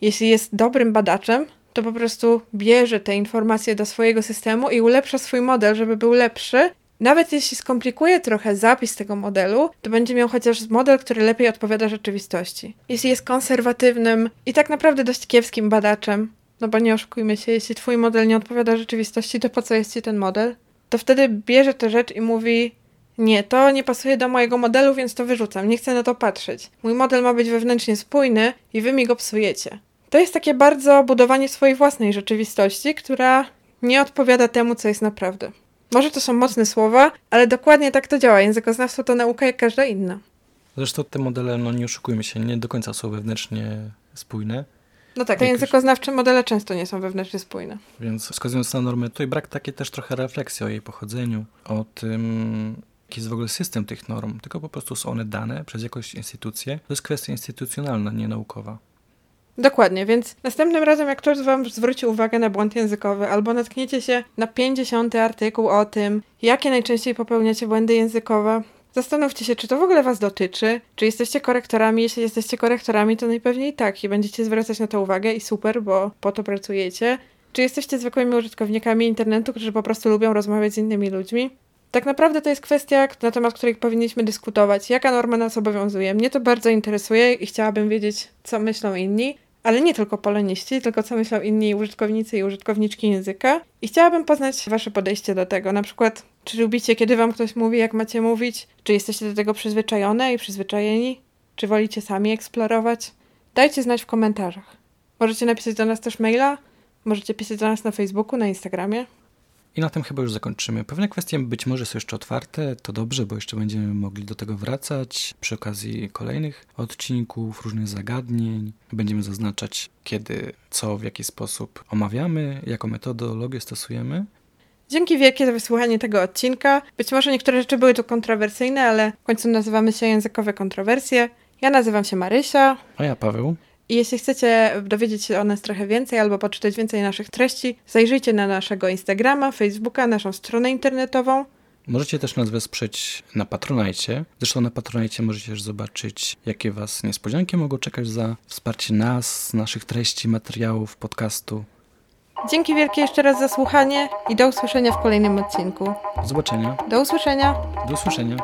Jeśli jest dobrym badaczem, to po prostu bierze te informacje do swojego systemu i ulepsza swój model, żeby był lepszy. Nawet jeśli skomplikuje trochę zapis tego modelu, to będzie miał chociaż model, który lepiej odpowiada rzeczywistości. Jeśli jest konserwatywnym i tak naprawdę dość kiepskim badaczem, no bo nie oszukujmy się, jeśli twój model nie odpowiada rzeczywistości, to po co jest ci ten model? To wtedy bierze tę rzecz i mówi: Nie, to nie pasuje do mojego modelu, więc to wyrzucam, nie chcę na to patrzeć. Mój model ma być wewnętrznie spójny i wy mi go psujecie. To jest takie bardzo budowanie swojej własnej rzeczywistości, która nie odpowiada temu, co jest naprawdę. Może to są mocne słowa, ale dokładnie tak to działa. Językoznawstwo to nauka jak każda inna. Zresztą te modele, no nie oszukujmy się, nie do końca są wewnętrznie spójne. No tak, te językoznawcze modele często nie są wewnętrznie spójne. Więc wskazując na normę, tutaj brak takiej też trochę refleksji o jej pochodzeniu, o tym, jaki jest w ogóle system tych norm, tylko po prostu są one dane przez jakąś instytucję. To jest kwestia instytucjonalna, nie naukowa. Dokładnie, więc następnym razem, jak ktoś wam zwróci uwagę na błąd językowy, albo natkniecie się na 50 artykuł o tym, jakie najczęściej popełniacie błędy językowe, Zastanówcie się, czy to w ogóle Was dotyczy, czy jesteście korektorami. Jeśli jesteście korektorami, to najpewniej tak i będziecie zwracać na to uwagę i super, bo po to pracujecie. Czy jesteście zwykłymi użytkownikami internetu, którzy po prostu lubią rozmawiać z innymi ludźmi? Tak naprawdę to jest kwestia, na temat której powinniśmy dyskutować. Jaka norma nas obowiązuje? Mnie to bardzo interesuje i chciałabym wiedzieć, co myślą inni ale nie tylko poloniści, tylko co myślą inni użytkownicy i użytkowniczki języka. I chciałabym poznać Wasze podejście do tego. Na przykład, czy lubicie, kiedy Wam ktoś mówi, jak macie mówić? Czy jesteście do tego przyzwyczajone i przyzwyczajeni? Czy wolicie sami eksplorować? Dajcie znać w komentarzach. Możecie napisać do nas też maila, możecie pisać do nas na Facebooku, na Instagramie. I na tym chyba już zakończymy. Pewne kwestie być może są jeszcze otwarte, to dobrze, bo jeszcze będziemy mogli do tego wracać przy okazji kolejnych odcinków, różnych zagadnień. Będziemy zaznaczać, kiedy, co, w jaki sposób omawiamy, jaką metodologię stosujemy. Dzięki wielkie za wysłuchanie tego odcinka. Być może niektóre rzeczy były tu kontrowersyjne, ale w końcu nazywamy się Językowe Kontrowersje. Ja nazywam się Marysia. A ja Paweł. I jeśli chcecie dowiedzieć się o nas trochę więcej albo poczytać więcej naszych treści, zajrzyjcie na naszego Instagrama, Facebooka, naszą stronę internetową. Możecie też nas wesprzeć na Patronajcie. Zresztą na Patronajcie możecie też zobaczyć, jakie Was niespodzianki mogą czekać za wsparcie nas, naszych treści, materiałów, podcastu. Dzięki wielkie jeszcze raz za słuchanie i do usłyszenia w kolejnym odcinku. Do zobaczenia. Do usłyszenia. Do usłyszenia.